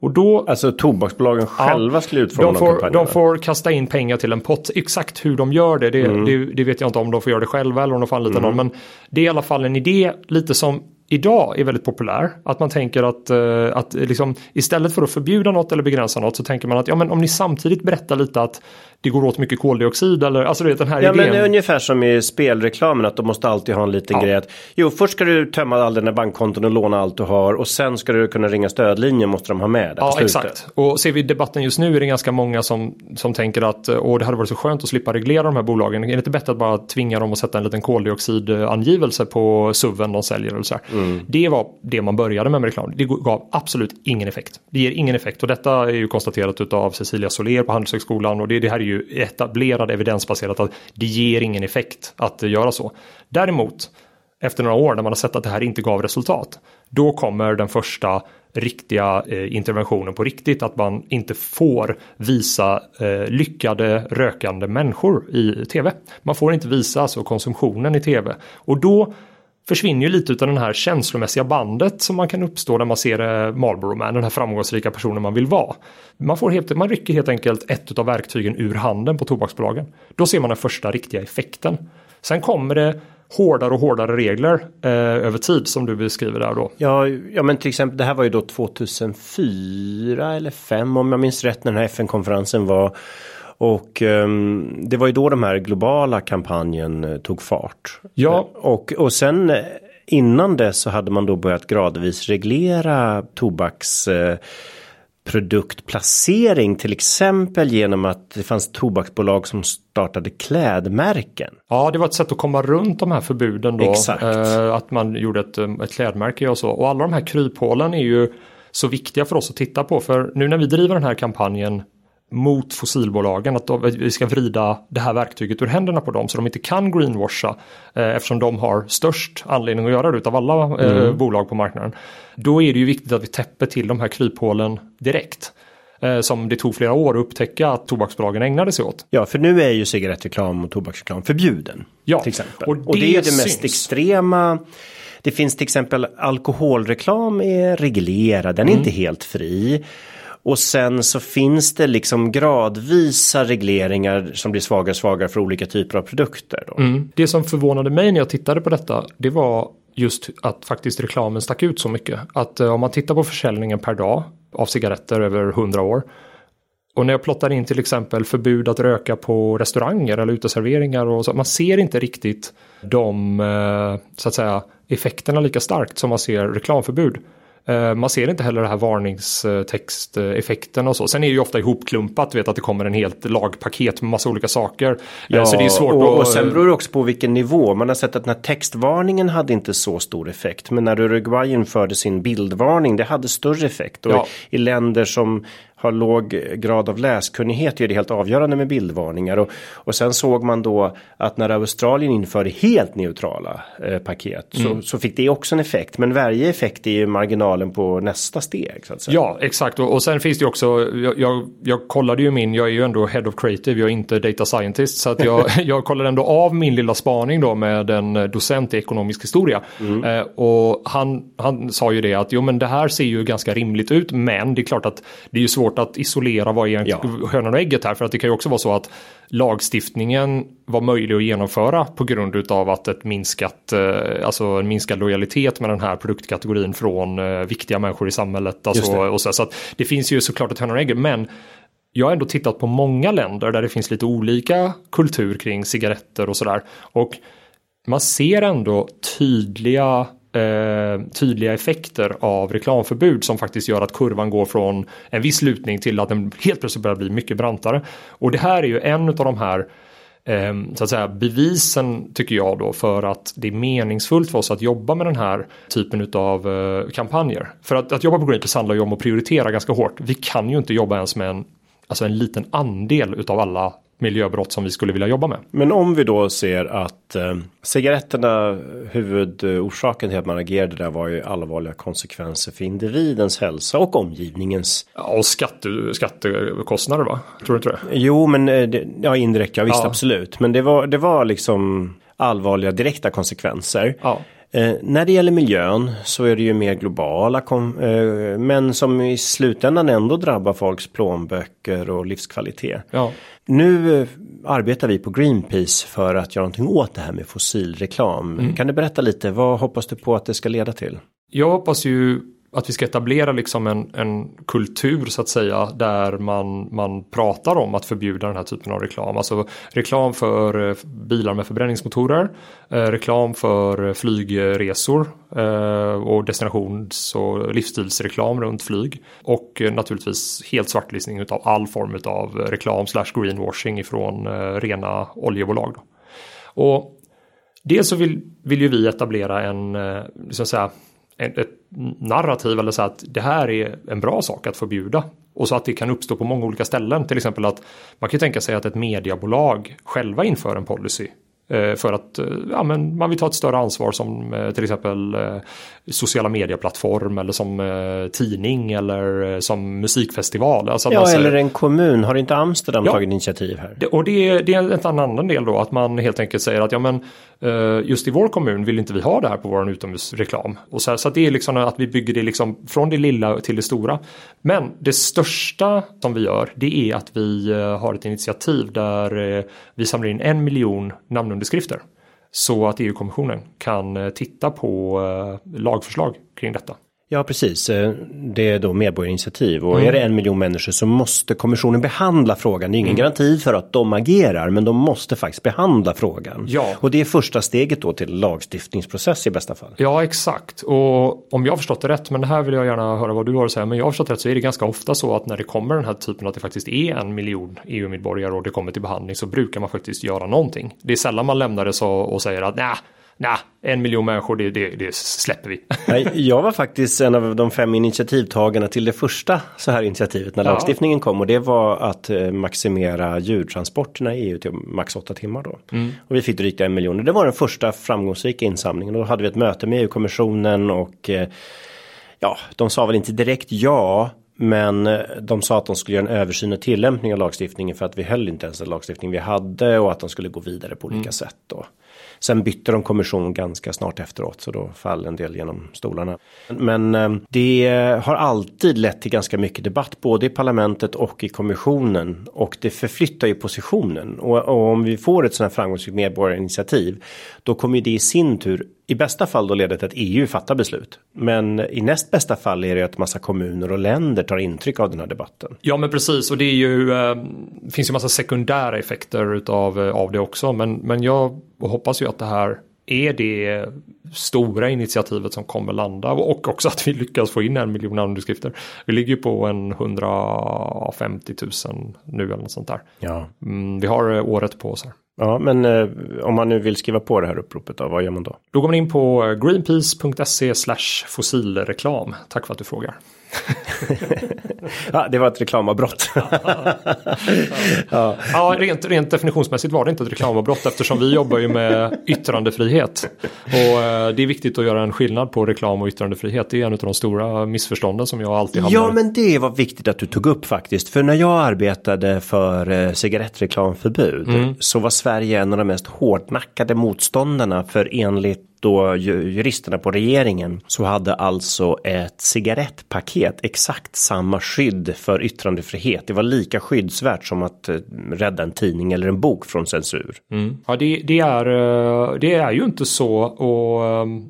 Och då, alltså tobaksbolagen själva ja, skulle utforma de får, de får kasta in pengar till en pott. Exakt hur de gör det, det, mm. det, det, vet jag inte om de får göra det själva eller om de får anlita mm. någon. Men det är i alla fall en idé lite som idag är väldigt populär. Att man tänker att, uh, att liksom, istället för att förbjuda något eller begränsa något så tänker man att ja, men om ni samtidigt berättar lite att det går åt mycket koldioxid eller alltså du vet den här ja, idén. Ja men ungefär som i spelreklamen att de måste alltid ha en liten ja. grej att jo först ska du tömma all dina bankkonton och låna allt du har och sen ska du kunna ringa stödlinjen måste de ha med det. Ja exakt och ser vi debatten just nu är det ganska många som, som tänker att åh det hade varit så skönt att slippa reglera de här bolagen. Är det inte bättre att bara tvinga dem att sätta en liten koldioxidangivelse på SUVen de säljer eller så mm. Mm. Det var det man började med med reklam. Det gav absolut ingen effekt. Det ger ingen effekt och detta är ju konstaterat av Cecilia Soler på Handelshögskolan och det, det här är ju etablerad evidensbaserat att det ger ingen effekt att göra så. Däremot efter några år när man har sett att det här inte gav resultat. Då kommer den första riktiga eh, interventionen på riktigt. Att man inte får visa eh, lyckade rökande människor i tv. Man får inte visa alltså konsumtionen i tv. Och då försvinner ju lite av den här känslomässiga bandet som man kan uppstå när man ser eh, Marlboro Man, den här framgångsrika personen man vill vara. Man, får helt, man rycker helt enkelt ett av verktygen ur handen på tobaksbolagen. Då ser man den första riktiga effekten. Sen kommer det hårdare och hårdare regler eh, över tid som du beskriver där då. Ja, ja, men till exempel det här var ju då 2004 eller 2005 om jag minns rätt när den här FN-konferensen var. Och um, det var ju då de här globala kampanjen uh, tog fart. Ja. Och, och sen uh, innan det så hade man då börjat gradvis reglera tobaks uh, produktplacering till exempel genom att det fanns tobaksbolag som startade klädmärken. Ja, det var ett sätt att komma runt de här förbuden då. Exakt. att man gjorde ett, ett klädmärke och så. Och alla de här kryphålen är ju så viktiga för oss att titta på. För nu när vi driver den här kampanjen mot fossilbolagen att vi ska vrida det här verktyget ur händerna på dem så de inte kan greenwasha eh, eftersom de har störst anledning att göra det utav alla eh, mm. bolag på marknaden. Då är det ju viktigt att vi täpper till de här kryphålen direkt. Eh, som det tog flera år att upptäcka att tobaksbolagen ägnade sig åt. Ja, för nu är ju cigarettreklam och tobaksreklam förbjuden. Ja, till exempel. Och det, och det är det mest extrema. Det finns till exempel alkoholreklam är reglerad, den är mm. inte helt fri. Och sen så finns det liksom gradvisa regleringar som blir svagare och svagare för olika typer av produkter. Mm. Det som förvånade mig när jag tittade på detta det var just att faktiskt reklamen stack ut så mycket. Att eh, om man tittar på försäljningen per dag av cigaretter över 100 år och när jag plottar in till exempel förbud att röka på restauranger eller uteserveringar och så, man ser inte riktigt de eh, så att säga effekterna lika starkt som man ser reklamförbud. Eh, man ser inte heller det här varningstexteffekten och så. Sen är det ju ofta ihopklumpat, vet att det kommer en helt lagpaket med massa olika saker. Eh, ja, så det är svårt och, att... och sen beror det också på vilken nivå. Man har sett att den här textvarningen hade inte så stor effekt. Men när Uruguay införde sin bildvarning, det hade större effekt. Och ja. i länder som har låg grad av läskunnighet är det helt avgörande med bildvarningar. Och, och sen såg man då att när Australien införde helt neutrala eh, paket mm. så, så fick det också en effekt. Men varje effekt är ju marginalen på nästa steg. Så att säga. Ja, exakt. Och, och sen finns det ju också, jag, jag, jag, kollade ju min, jag är ju ändå head of creative, jag är inte data scientist. Så att jag, jag kollade ändå av min lilla spaning då med en docent i ekonomisk historia. Mm. Eh, och han, han sa ju det att jo men det här ser ju ganska rimligt ut men det är klart att det är ju svårt svårt att isolera vad är ja. hönan och ägget här. För att det kan ju också vara så att lagstiftningen var möjlig att genomföra på grund av att ett minskat, eh, alltså en minskad lojalitet med den här produktkategorin från eh, viktiga människor i samhället. Alltså, och så, så att det finns ju såklart ett hönan och ägget. Men jag har ändå tittat på många länder där det finns lite olika kultur kring cigaretter och sådär. Och man ser ändå tydliga eh, tydliga effekter av reklamförbud som faktiskt gör att kurvan går från en viss lutning till att den helt plötsligt börjar bli mycket brantare. Och det här är ju en av de här eh, så att säga bevisen tycker jag då för att det är meningsfullt för oss att jobba med den här typen av eh, kampanjer. För att, att jobba på Greenpeace handlar ju om att prioritera ganska hårt. Vi kan ju inte jobba ens med en, alltså en liten andel utav alla miljöbrott som vi skulle vilja jobba med. Men om vi då ser att eh, cigaretterna, huvudorsaken till att man agerade där var ju allvarliga konsekvenser för individens hälsa och omgivningens. Ja, och skatte, skattekostnader va? Tror du inte det? Jo, men eh, det, ja, indirekt, ja visst ja. absolut. Men det var, det var liksom allvarliga direkta konsekvenser. Ja. Eh, när det gäller miljön så är det ju mer globala eh, men som i slutändan ändå drabbar folks plånböcker och livskvalitet. Ja. Nu eh, arbetar vi på Greenpeace för att göra någonting åt det här med fossilreklam. Mm. Kan du berätta lite, vad hoppas du på att det ska leda till? Jag hoppas ju att vi ska etablera liksom en, en kultur så att säga där man, man pratar om att förbjuda den här typen av reklam. Alltså reklam för eh, bilar med förbränningsmotorer, eh, reklam för flygresor eh, och destinations och livsstilsreklam runt flyg och eh, naturligtvis helt svartlistning av all form av reklam slash greenwashing ifrån eh, rena oljebolag. Då. Och dels så vill, vill ju vi etablera en, eh, så att säga, ett narrativ eller så att det här är en bra sak att förbjuda. Och så att det kan uppstå på många olika ställen. Till exempel att man kan tänka sig att ett mediebolag själva inför en policy för att eh, ja, men man vill ta ett större ansvar som eh, till exempel sociala medieplattform eller som tidning eller som musikfestival. Alltså ja, säger, eller en kommun. Har inte Amsterdam ja, tagit initiativ här? Och det, det är en annan del då att man helt enkelt säger att ja men just i vår kommun vill inte vi ha det här på vår utomhusreklam. Och så, så det är liksom att vi bygger det liksom från det lilla till det stora. Men det största som vi gör det är att vi har ett initiativ där vi samlar in en miljon namn beskrifter Så att EU-kommissionen kan eh, titta på eh, lagförslag kring detta. Ja, precis. Eh, det är då medborgarinitiativ och mm. är det en miljon människor så måste kommissionen behandla frågan. Det är ingen mm. garanti för att de agerar, men de måste faktiskt behandla frågan. Ja. Och det är första steget då till lagstiftningsprocess i bästa fall. Ja, exakt. Och om jag har förstått det rätt, men det här vill jag gärna höra vad du har att säga, men jag har förstått rätt så är det ganska ofta så att när det kommer den här typen att det faktiskt är en miljon EU-medborgare och det kommer till behandling så brukar man faktiskt göra någonting. Det är sällan man lämnar det så och säger att nej, nej, en miljon människor, det, det, det, släpper vi. jag var faktiskt en av de fem initiativtagarna till det första så här initiativet när ja. lagstiftningen kom och det var att eh, maximera djurtransporterna i EU till max åtta timmar då. Mm. Och vi fick drygt en miljon. Det var den första framgångsrika insamlingen. Då hade vi ett möte med EU-kommissionen och eh, ja, de sa väl inte direkt ja, men eh, de sa att de skulle göra en översyn och tillämpning av lagstiftningen för att vi höll inte ens den lagstiftning vi hade och att de skulle gå vidare på olika mm. sätt. Då. Sen bytte de kommission ganska snart efteråt så då faller en del genom stolarna. Men eh, det har alltid lett till ganska mycket debatt både i parlamentet och i kommissionen och det förflyttar ju positionen och, och om vi får ett sådant här framgångsrikt medborgarinitiativ då kommer det i sin tur i bästa fall då leder till att EU fattar beslut. Men i näst bästa fall är det att massa kommuner och länder tar intryck av den här debatten. Ja men precis och det är ju, äh, finns ju massa sekundära effekter utav, äh, av det också. Men, men jag hoppas ju att det här är det stora initiativet som kommer landa och också att vi lyckas få in en miljon underskrifter. Vi ligger ju på en 150 000 nu eller något sånt där. Ja. Mm, vi har eh, året på oss här. Ja, men eh, om man nu vill skriva på det här uppropet då, vad gör man då? Då går man in på greenpeace.se fossilreklam. Tack för att du frågar. ja, det var ett reklamavbrott. ja, ja rent, rent, definitionsmässigt var det inte ett reklamavbrott eftersom vi jobbar ju med yttrandefrihet. Och eh, det är viktigt att göra en skillnad på reklam och yttrandefrihet. Det är en av de stora missförstånden som jag alltid hamnar Ja, men det var viktigt att du tog upp faktiskt. För när jag arbetade för eh, cigarettreklamförbud mm. så var Sverige en av de mest hårdnackade motståndarna för enligt då juristerna på regeringen så hade alltså ett cigarettpaket exakt samma skydd för yttrandefrihet. Det var lika skyddsvärt som att eh, rädda en tidning eller en bok från censur. Mm. Ja, det, det, är, eh, det är ju inte så och ehm,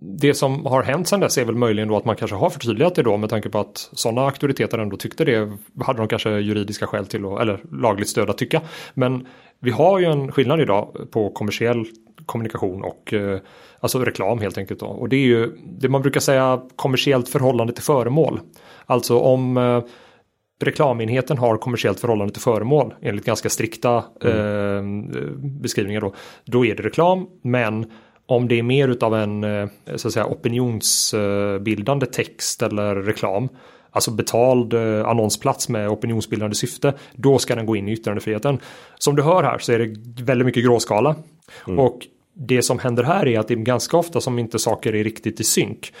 det som har hänt sedan dess är väl möjligen då att man kanske har förtydligat det då med tanke på att sådana auktoriteter ändå tyckte det hade de kanske juridiska skäl till att, eller lagligt stöd att tycka. Men vi har ju en skillnad idag på kommersiell kommunikation och eh, alltså reklam helt enkelt. Då. Och det är ju det man brukar säga kommersiellt förhållande till föremål. Alltså om eh, reklamenheten har kommersiellt förhållande till föremål enligt ganska strikta mm. eh, beskrivningar då. Då är det reklam men om det är mer utav en eh, så att säga, opinionsbildande text eller reklam alltså betald eh, annonsplats med opinionsbildande syfte, då ska den gå in i yttrandefriheten. Som du hör här så är det väldigt mycket gråskala. Mm. Och det som händer här är att det är ganska ofta som inte saker är riktigt i synk.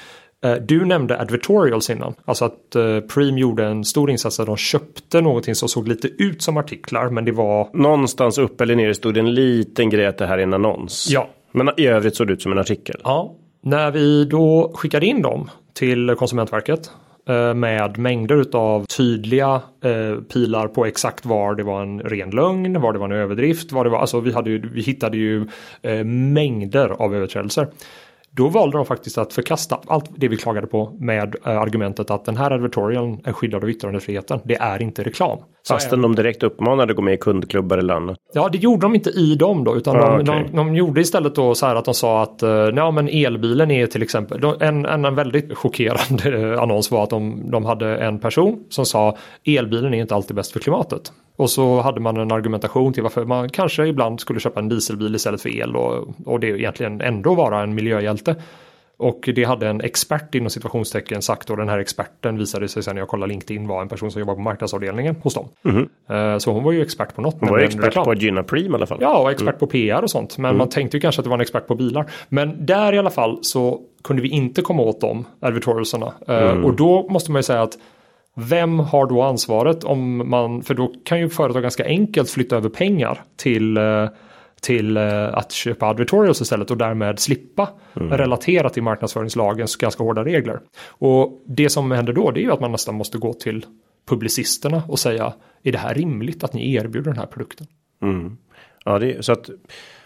Eh, du nämnde advertorials innan, alltså att uh, Preem gjorde en stor insats där de köpte någonting som såg lite ut som artiklar men det var... Någonstans upp eller ner stod det en liten grej att det här är en annons. Ja. Men i övrigt såg det ut som en artikel. Ja. När vi då skickade in dem till Konsumentverket Eh, Eh, med mängder av tydliga eh, pilar på exakt var det var en ren lögn, var det var en överdrift, var det var, alltså vi, hade ju, vi hittade ju eh, mängder av överträdelser. Då valde de faktiskt att förkasta allt det vi klagade på med äh, argumentet att den här advertorialen är skyddad av yttrandefriheten. Det är inte reklam. Fastän de direkt uppmanade att gå med i kundklubbar eller annat? Ja, det gjorde de inte i dem då, utan ah, de, okay. de, de, gjorde istället då så här att de sa att uh, ja, men elbilen är till exempel, en, en, en väldigt chockerande annons var att de, de hade en person som sa elbilen är inte alltid bäst för klimatet. Och så hade man en argumentation till varför man kanske ibland skulle köpa en dieselbil istället för el och, och det egentligen ändå vara en miljöhjälte. Och det hade en expert inom situationstecken sagt och den här experten visade sig sen när jag kollade LinkedIn var en person som jobbar på marknadsavdelningen hos dem. Mm. Så hon var ju expert på något. Hon var expert reklam. på att gynna Preem i alla fall. Ja, och expert mm. på PR och sånt. Men mm. man tänkte ju kanske att det var en expert på bilar. Men där i alla fall så kunde vi inte komma åt de advertorialserna. Eh, mm. Och då måste man ju säga att vem har då ansvaret om man, för då kan ju företag ganska enkelt flytta över pengar till eh, till eh, att köpa advertorials istället och därmed slippa mm. relatera till marknadsföringslagens ganska hårda regler. Och det som händer då det är ju att man nästan måste gå till publicisterna och säga är det här rimligt att ni erbjuder den här produkten? Mm. Ja, det, så att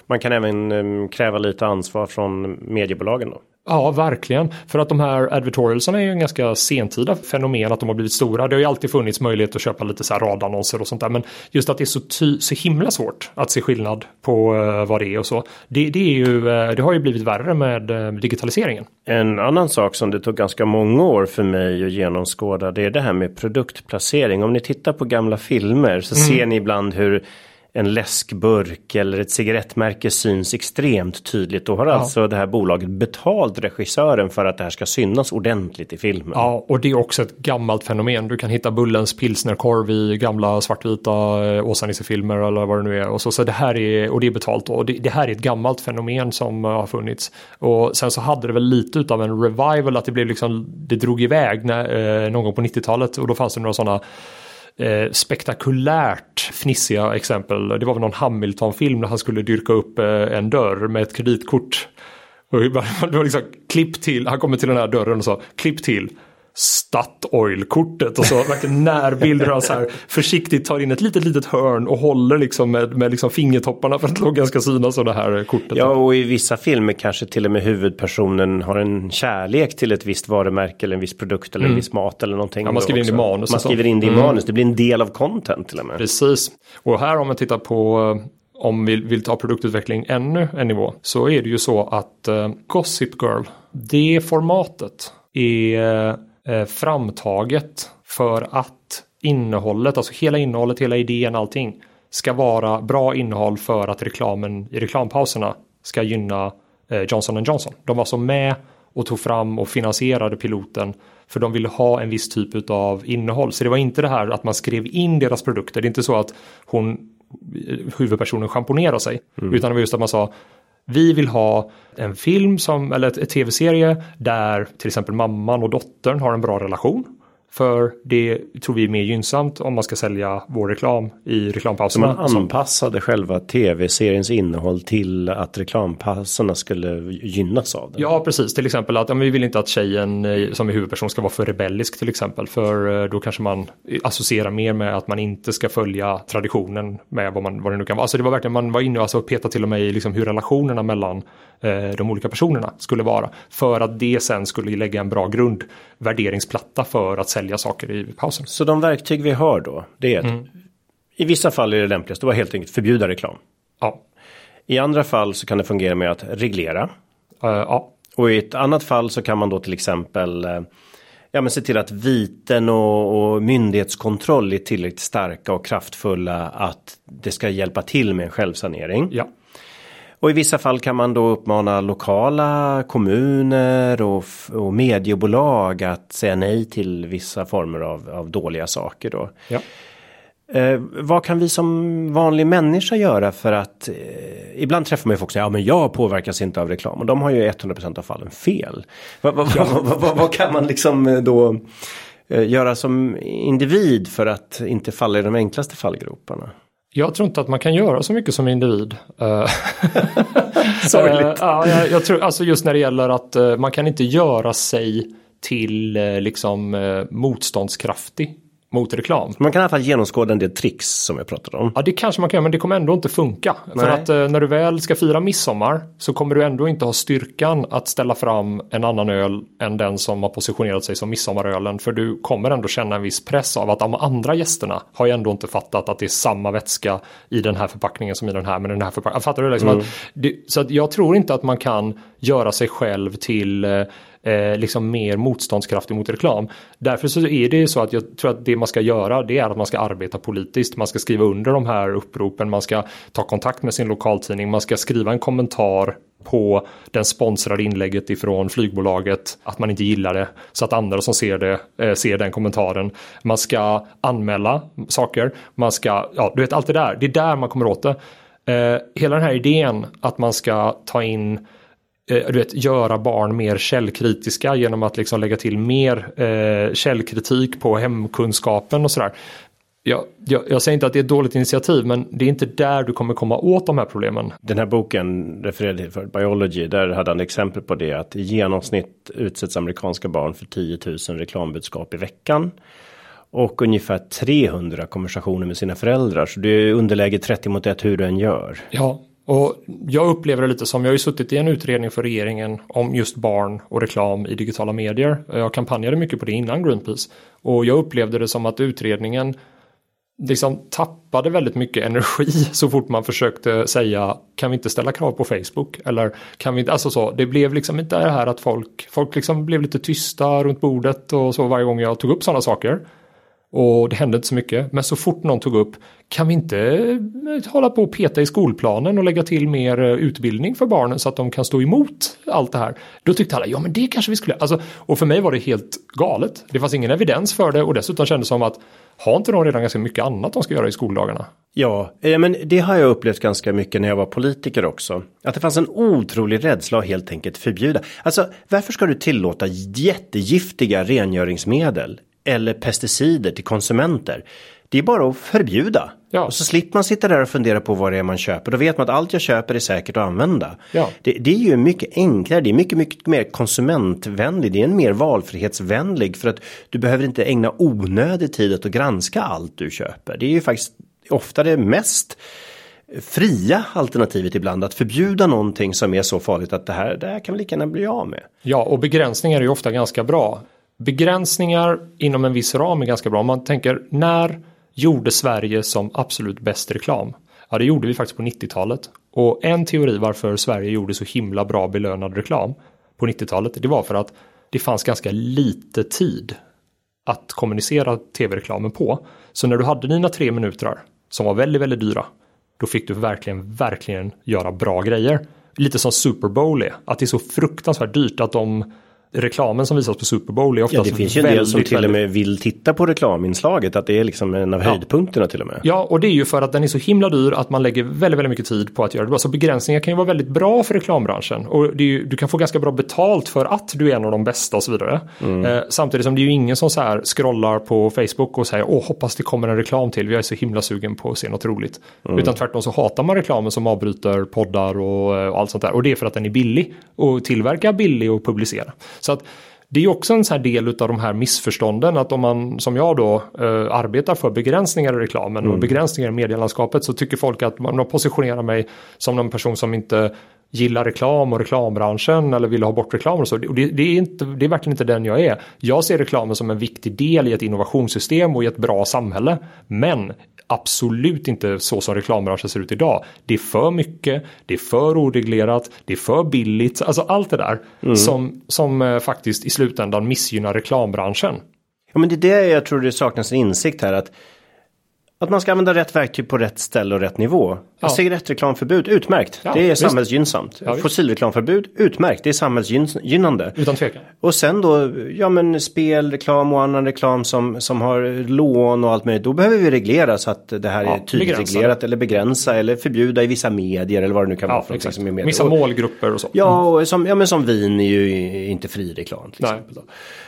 man kan även um, kräva lite ansvar från mediebolagen då? Ja, verkligen. För att de här advertorialsarna är ju en ganska sentida fenomen att de har blivit stora. Det har ju alltid funnits möjlighet att köpa lite så här radannonser och sånt där. Men just att det är så, ty- så himla svårt att se skillnad på uh, vad det är och så. Det, det, är ju, uh, det har ju blivit värre med uh, digitaliseringen. En annan sak som det tog ganska många år för mig att genomskåda det är det här med produktplacering. Om ni tittar på gamla filmer så mm. ser ni ibland hur en läskburk eller ett cigarettmärke syns extremt tydligt. Då har ja. alltså det här bolaget betalt regissören för att det här ska synas ordentligt i filmen. Ja, och det är också ett gammalt fenomen. Du kan hitta Bullens pilsnerkorv i gamla svartvita eh, Åsa-Nisse-filmer eller vad det nu är. Och, så, så det här är, och det är betalt då. Och det, det, här är ett gammalt fenomen som har funnits. Och sen så hade det väl lite av en revival att det blev liksom, det drog iväg när, eh, någon gång på 90-talet och då fanns det några sådana eh, spektakulärt fnissiga exempel. Det var väl någon Hamilton-film när han skulle dyrka upp eh, en dörr med ett kreditkort. Och det var liksom klipp till, han kommer till den här dörren och sa klipp till Statoil-kortet och så verkligen närbilder han så här försiktigt tar in ett litet litet hörn och håller liksom med, med liksom fingertopparna för att loggan ska synas av det här kortet. Ja och i vissa filmer kanske till och med huvudpersonen har en kärlek till ett visst varumärke eller en viss produkt eller mm. en viss mat eller någonting. Ja, man skriver in det i manus. Man skriver in det i mm. manus, det blir en del av content till och med. Precis, och här om man tittar på om vi vill ta produktutveckling ännu en nivå så är det ju så att uh, Gossip Girl, det formatet är eh, framtaget för att innehållet, alltså hela innehållet, hela idén, allting ska vara bra innehåll för att reklamen i reklampauserna ska gynna eh, Johnson Johnson. De var så med och tog fram och finansierade piloten för de ville ha en viss typ av innehåll. Så det var inte det här att man skrev in deras produkter. Det är inte så att hon huvudpersonen schamponerar sig. Mm. Utan det var just att man sa vi vill ha en film som, eller ett tv-serie där till exempel mamman och dottern har en bra relation. För det tror vi är mer gynnsamt om man ska sälja vår reklam i reklampauserna. Så man anpassade själva tv-seriens innehåll till att reklampauserna skulle gynnas av det? Ja, precis. Till exempel att ja, vi vill inte att tjejen eh, som är huvudperson ska vara för rebellisk till exempel. För eh, då kanske man associerar mer med att man inte ska följa traditionen med vad, man, vad det nu kan vara. Alltså det var verkligen, man var inne och alltså petade till och med i liksom hur relationerna mellan eh, de olika personerna skulle vara. För att det sen skulle lägga en bra grundvärderingsplatta för att sälja saker i pausen. Så de verktyg vi har då, det är att mm. i vissa fall är det lämpligast att helt enkelt förbjuda reklam. Ja. I andra fall så kan det fungera med att reglera. Uh, ja. Och i ett annat fall så kan man då till exempel eh, ja, men se till att viten och, och myndighetskontroll är tillräckligt starka och kraftfulla att det ska hjälpa till med en självsanering. Ja. Och i vissa fall kan man då uppmana lokala kommuner och, och mediebolag att säga nej till vissa former av, av dåliga saker då. Ja. Eh, vad kan vi som vanlig människa göra för att eh, ibland träffar man ju folk som säger ja men jag påverkas inte av reklam och de har ju 100% av fallen fel. Vad, vad, ja. vad, vad kan man liksom eh, då eh, göra som individ för att inte falla i de enklaste fallgroparna? Jag tror inte att man kan göra så mycket som individ. Eh, Sorgligt. ja, jag, jag, tror alltså just när det gäller att man kan inte göra sig till liksom motståndskraftig mot reklam. Man kan i alla fall genomskåda en del tricks som jag pratade om. Ja det kanske man kan men det kommer ändå inte funka. Nej. För att eh, när du väl ska fira midsommar så kommer du ändå inte ha styrkan att ställa fram en annan öl än den som har positionerat sig som midsommarölen. För du kommer ändå känna en viss press av att de andra gästerna har ju ändå inte fattat att det är samma vätska i den här förpackningen som i den här med den här förpackningen. Fattar du? Liksom mm. att det, så att jag tror inte att man kan göra sig själv till eh, eh, liksom mer motståndskraftig mot reklam. Därför så är det så att jag tror att det man ska göra det är att man ska arbeta politiskt. Man ska skriva under de här uppropen, man ska ta kontakt med sin lokaltidning, man ska skriva en kommentar på den sponsrade inlägget ifrån flygbolaget att man inte gillar det så att andra som ser det eh, ser den kommentaren. Man ska anmäla saker, man ska, ja du vet allt det där, det är där man kommer åt det. Eh, hela den här idén att man ska ta in du vet, göra barn mer källkritiska genom att liksom lägga till mer eh, källkritik på hemkunskapen och sådär. Jag, jag, jag, säger inte att det är ett dåligt initiativ men det är inte där du kommer komma åt de här problemen. Den här boken refererade till för Biology, där hade han exempel på det att i genomsnitt utsätts amerikanska barn för 10 000 reklambudskap i veckan. Och ungefär 300 konversationer med sina föräldrar. Så det är underläge 30 mot 1 hur du än gör. Ja, och jag upplever det lite som, jag har ju suttit i en utredning för regeringen om just barn och reklam i digitala medier. Jag kampanjade mycket på det innan Greenpeace. Och jag upplevde det som att utredningen liksom tappade väldigt mycket energi så fort man försökte säga kan vi inte ställa krav på Facebook eller kan vi inte, alltså så, det blev liksom inte det här att folk, folk liksom blev lite tysta runt bordet och så varje gång jag tog upp sådana saker. Och det hände inte så mycket. Men så fort någon tog upp, kan vi inte eh, hålla på och peta i skolplanen och lägga till mer eh, utbildning för barnen så att de kan stå emot allt det här? Då tyckte alla, ja men det kanske vi skulle, alltså, och för mig var det helt galet. Det fanns ingen evidens för det och dessutom kändes det som att har inte de redan ganska mycket annat de ska göra i skoldagarna? Ja, eh, men det har jag upplevt ganska mycket när jag var politiker också. Att det fanns en otrolig rädsla att helt enkelt förbjuda. Alltså, varför ska du tillåta jättegiftiga rengöringsmedel eller pesticider till konsumenter. Det är bara att förbjuda. Ja. Och så slipper man sitta där och fundera på vad det är man köper. Då vet man att allt jag köper är säkert att använda. Ja. Det, det, är ju mycket enklare, det är mycket, mycket mer konsumentvänlig. Det är en mer valfrihetsvänlig för att du behöver inte ägna onödig tid att granska allt du köper. Det är ju faktiskt ofta det mest fria alternativet ibland att förbjuda någonting som är så farligt att det här, det här kan vi lika gärna bli av med. Ja, och begränsningar är ju ofta ganska bra begränsningar inom en viss ram är ganska bra. Om man tänker när gjorde Sverige som absolut bäst reklam? Ja, det gjorde vi faktiskt på 90-talet. Och en teori varför Sverige gjorde så himla bra belönad reklam på 90-talet, det var för att det fanns ganska lite tid att kommunicera tv-reklamen på. Så när du hade dina tre minuter som var väldigt, väldigt dyra, då fick du verkligen, verkligen göra bra grejer. Lite som Super Bowl är, att det är så fruktansvärt dyrt att de reklamen som visas på Super Bowl är ofta Ja, det finns ju en del som till och med vill titta på reklaminslaget. Att det är liksom en av ja. höjdpunkterna till och med. Ja, och det är ju för att den är så himla dyr att man lägger väldigt, väldigt mycket tid på att göra det bra. Så begränsningar kan ju vara väldigt bra för reklambranschen. Och ju, du kan få ganska bra betalt för att du är en av de bästa och så vidare. Mm. Eh, samtidigt som det är ju ingen som så här scrollar på Facebook och säger åh, hoppas det kommer en reklam till. Vi är så himla sugen på att se något roligt. Mm. Utan tvärtom så hatar man reklamen som avbryter poddar och, och allt sånt där. Och det är för att den är billig. Och tillverka billig och publicera. Så att det är också en sån här del av de här missförstånden att om man som jag då eh, arbetar för begränsningar i reklamen mm. och begränsningar i medielandskapet så tycker folk att man positionerar mig som någon person som inte gillar reklam och reklambranschen eller vill ha bort reklam och så. Och det, det, är inte, det är verkligen inte den jag är. Jag ser reklamen som en viktig del i ett innovationssystem och i ett bra samhälle. Men absolut inte så som reklambranschen ser ut idag. Det är för mycket, det är för oreglerat, det är för billigt, alltså allt det där mm. som, som eh, faktiskt i slutändan missgynnar reklambranschen. Ja men det är det jag tror det saknas en insikt här att att man ska använda rätt verktyg på rätt ställe och rätt nivå. Ja. Cigarettreklamförbud, utmärkt. Ja, det är samhällsgynnsamt. Ja, Fossilreklamförbud, utmärkt. Det är samhällsgynnande. Utan tvekan. Och sen då, ja men spelreklam och annan reklam som, som har lån och allt möjligt. Då behöver vi reglera så att det här ja, är tydligt begränsa. reglerat eller begränsa eller förbjuda i vissa medier eller vad det nu kan vara för exakt. Som Vissa målgrupper och så. Ja, och som, ja men som vin är ju inte fri reklam till Nej. exempel. Då.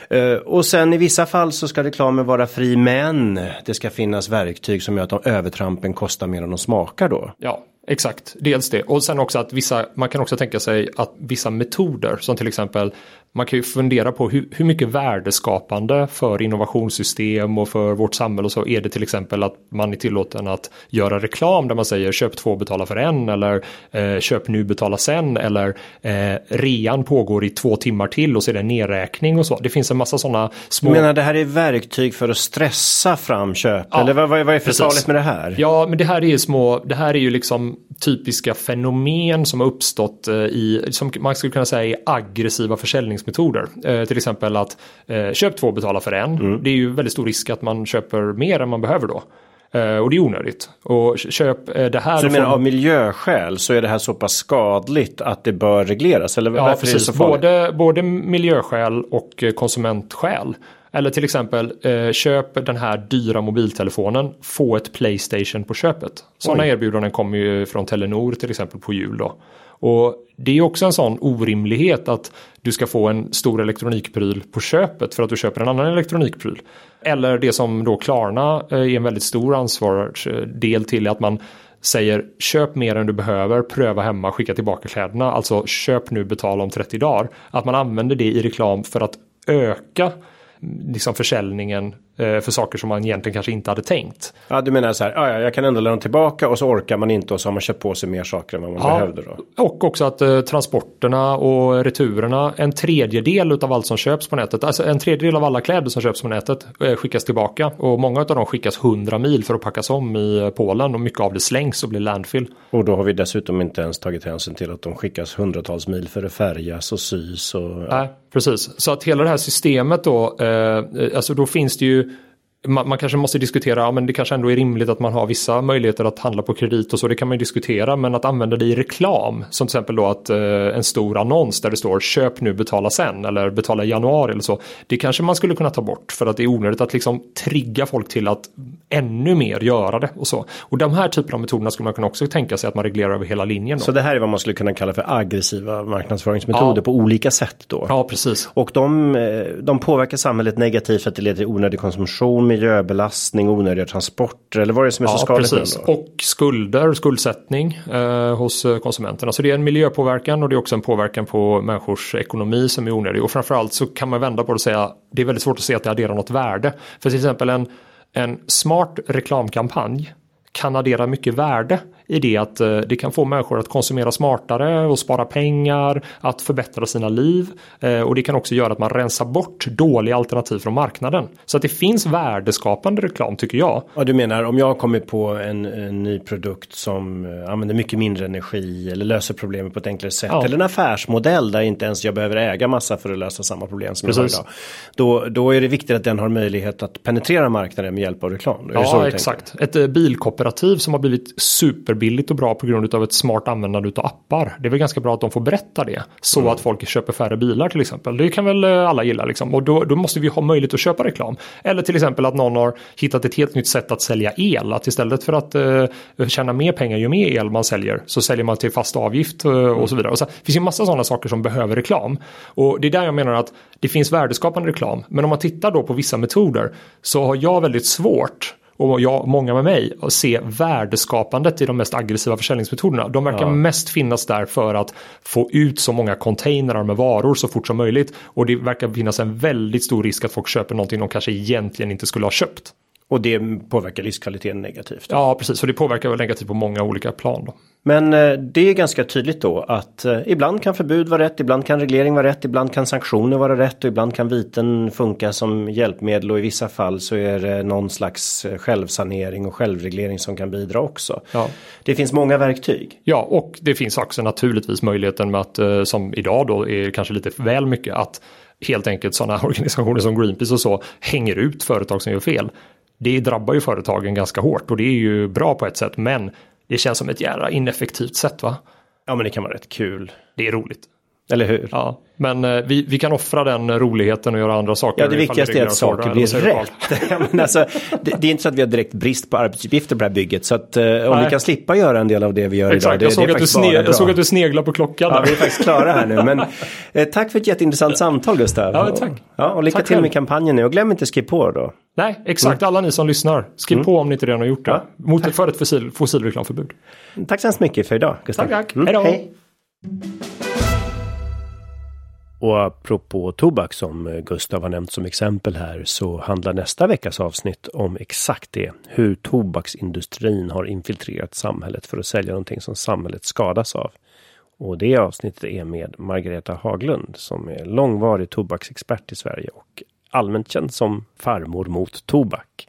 Eh, och sen i vissa fall så ska reklamen vara fri men det ska finnas verktyg som gör att de övertrampen kostar mer än de smakar då. Ja, exakt. Dels det. Och sen också att vissa, man kan också tänka sig att vissa metoder som till exempel man kan ju fundera på hur, hur mycket värdeskapande för innovationssystem och för vårt samhälle och så är det till exempel att man är tillåten att göra reklam där man säger köp två betala för en eller eh, köp nu betala sen eller eh, rean pågår i två timmar till och så är det en nedräkning och så. Det finns en massa sådana små. Du menar det här är verktyg för att stressa fram köp? Ja, eller vad, vad, vad är för farligt med det här? Ja, men det här är ju små, det här är ju liksom typiska fenomen som har uppstått eh, i, som man skulle kunna säga är aggressiva försäljningsmetoder. Eh, till exempel att eh, köp två, betala för en. Mm. Det är ju väldigt stor risk att man köper mer än man behöver då. Eh, och det är onödigt. Och köp eh, det här. Så du menar av miljöskäl så är det här så pass skadligt att det bör regleras? Eller ja, precis. Både, både miljöskäl och konsumentskäl. Eller till exempel eh, köp den här dyra mobiltelefonen, få ett Playstation på köpet. Sådana erbjudanden kommer ju från Telenor till exempel på jul då. Och det är också en sån orimlighet att du ska få en stor elektronikpryl på köpet för att du köper en annan elektronikpryl. Eller det som då Klarna eh, är en väldigt stor ansvarsdel till att man säger köp mer än du behöver, pröva hemma, skicka tillbaka kläderna. Alltså köp nu, betala om 30 dagar. Att man använder det i reklam för att öka liksom försäljningen för saker som man egentligen kanske inte hade tänkt. Ja, du menar så här, ja, jag kan ändå lämna tillbaka och så orkar man inte och så har man köpt på sig mer saker än vad man ja, behövde då. Och också att eh, transporterna och returerna, en tredjedel av allt som köps på nätet, alltså en tredjedel av alla kläder som köps på nätet eh, skickas tillbaka och många av dem skickas 100 mil för att packas om i eh, Polen och mycket av det slängs och blir landfill. Och då har vi dessutom inte ens tagit hänsyn till att de skickas hundratals mil för att färgas och sys och... Ja. Nej, precis. Så att hela det här systemet då, eh, alltså då finns det ju man, man, kanske måste diskutera, ja, men det kanske ändå är rimligt att man har vissa möjligheter att handla på kredit och så, det kan man ju diskutera, men att använda det i reklam, som till exempel då att eh, en stor annons där det står köp nu, betala sen eller betala i januari eller så, det kanske man skulle kunna ta bort för att det är onödigt att liksom trigga folk till att ännu mer göra det och så. Och de här typerna av metoderna skulle man kunna också tänka sig att man reglerar över hela linjen. Då. Så det här är vad man skulle kunna kalla för aggressiva marknadsföringsmetoder ja. på olika sätt då? Ja, precis. Och de, eh, de påverkar samhället negativt för att det leder till onödig konsumtion, miljöbelastning, onödiga transporter eller vad är det som är så ja, skadligt? Precis. Och skulder, skuldsättning eh, hos eh, konsumenterna. Så det är en miljöpåverkan och det är också en påverkan på människors ekonomi som är onödig. Och framförallt så kan man vända på det och säga det är väldigt svårt att se att det adderar något värde. För till exempel en, en smart reklamkampanj kan addera mycket värde i det att eh, det kan få människor att konsumera smartare och spara pengar, att förbättra sina liv eh, och det kan också göra att man rensar bort dåliga alternativ från marknaden. Så att det finns värdeskapande reklam tycker jag. Ja, du menar om jag kommer på en, en ny produkt som eh, använder mycket mindre energi eller löser problemet på ett enklare sätt ja. eller en affärsmodell där inte ens jag behöver äga massa för att lösa samma problem som Precis. jag har idag. Då, då är det viktigt att den har möjlighet att penetrera marknaden med hjälp av reklam. Ja, exakt. Ett bilkooperativ som har blivit super superbilligt och bra på grund av ett smart användande av appar. Det är väl ganska bra att de får berätta det. Så mm. att folk köper färre bilar till exempel. Det kan väl eh, alla gilla liksom. Och då, då, måste vi ha möjlighet att köpa reklam. Eller till exempel att någon har hittat ett helt nytt sätt att sälja el. Att istället för att uh, tjäna mer pengar ju mer el man säljer så säljer man till fast avgift uh, och så vidare. Och så, det finns ju massa sådana saker som behöver reklam. Och det är där jag menar att det finns värdeskapande reklam. Men om man tittar då på vissa metoder så har jag väldigt svårt och jag, många med mig, att se värdeskapandet i de mest aggressiva försäljningsmetoderna. De verkar ja. mest finnas där för att få ut så många containrar med varor så fort som möjligt. Och det verkar finnas en väldigt stor risk att folk köper någonting de kanske egentligen inte skulle ha köpt. Och det påverkar livskvaliteten negativt. Ja, precis. Och det påverkar väl negativt på många olika plan. Då. Men eh, det är ganska tydligt då att eh, ibland kan förbud vara rätt, ibland kan reglering vara rätt, ibland kan sanktioner vara rätt och ibland kan viten funka som hjälpmedel och i vissa fall så är det någon slags eh, självsanering och självreglering som kan bidra också. Ja. Det finns många verktyg. Ja, och det finns också naturligtvis möjligheten med att som idag då är kanske lite väl mycket att helt enkelt sådana organisationer som Greenpeace och så hänger ut företag som gör fel. Det drabbar ju företagen ganska hårt och det är ju bra på ett sätt men det känns som ett jävla ineffektivt sätt va? Ja men det kan vara rätt kul. Det är roligt. Eller hur? Ja, men eh, vi, vi kan offra den roligheten och göra andra saker. Ja, det viktigaste är att saker blir rätt. men alltså, det, det, är inte så att vi har direkt brist på arbetsuppgifter på det här bygget. Så att eh, om Nej. vi kan slippa göra en del av det vi gör Exakt, idag. Det, jag, såg det att du sne, jag såg att du sneglar på klockan. Ja, vi är faktiskt klara här nu. Men eh, tack för ett jätteintressant samtal Gustav. Ja, tack. Ja, och lycka tack till med kampanjen nu. Och glöm inte att skriva på då. Nej, exakt. Mm. Alla ni som lyssnar. Skriv mm. på om ni inte redan har gjort det. Ja, Mot, för ett fossil, fossilreklamförbud. Tack så hemskt mycket för idag, Gustav. Tack, tack. Mm. Hej då. Och apropå tobak som eh, Gustav har nämnt som exempel här så handlar nästa veckas avsnitt om exakt det. Hur tobaksindustrin har infiltrerat samhället för att sälja någonting som samhället skadas av. Och det avsnittet är med Margareta Haglund som är långvarig tobaksexpert i Sverige och allmänt känd som farmor mot tobak.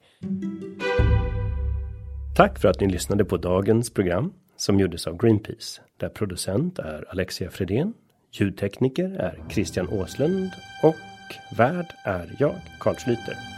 Tack för att ni lyssnade på dagens program som gjordes av Greenpeace där producent är Alexia Fredén Ljudtekniker är Christian Åslund och värd är jag, Carl Schlyter.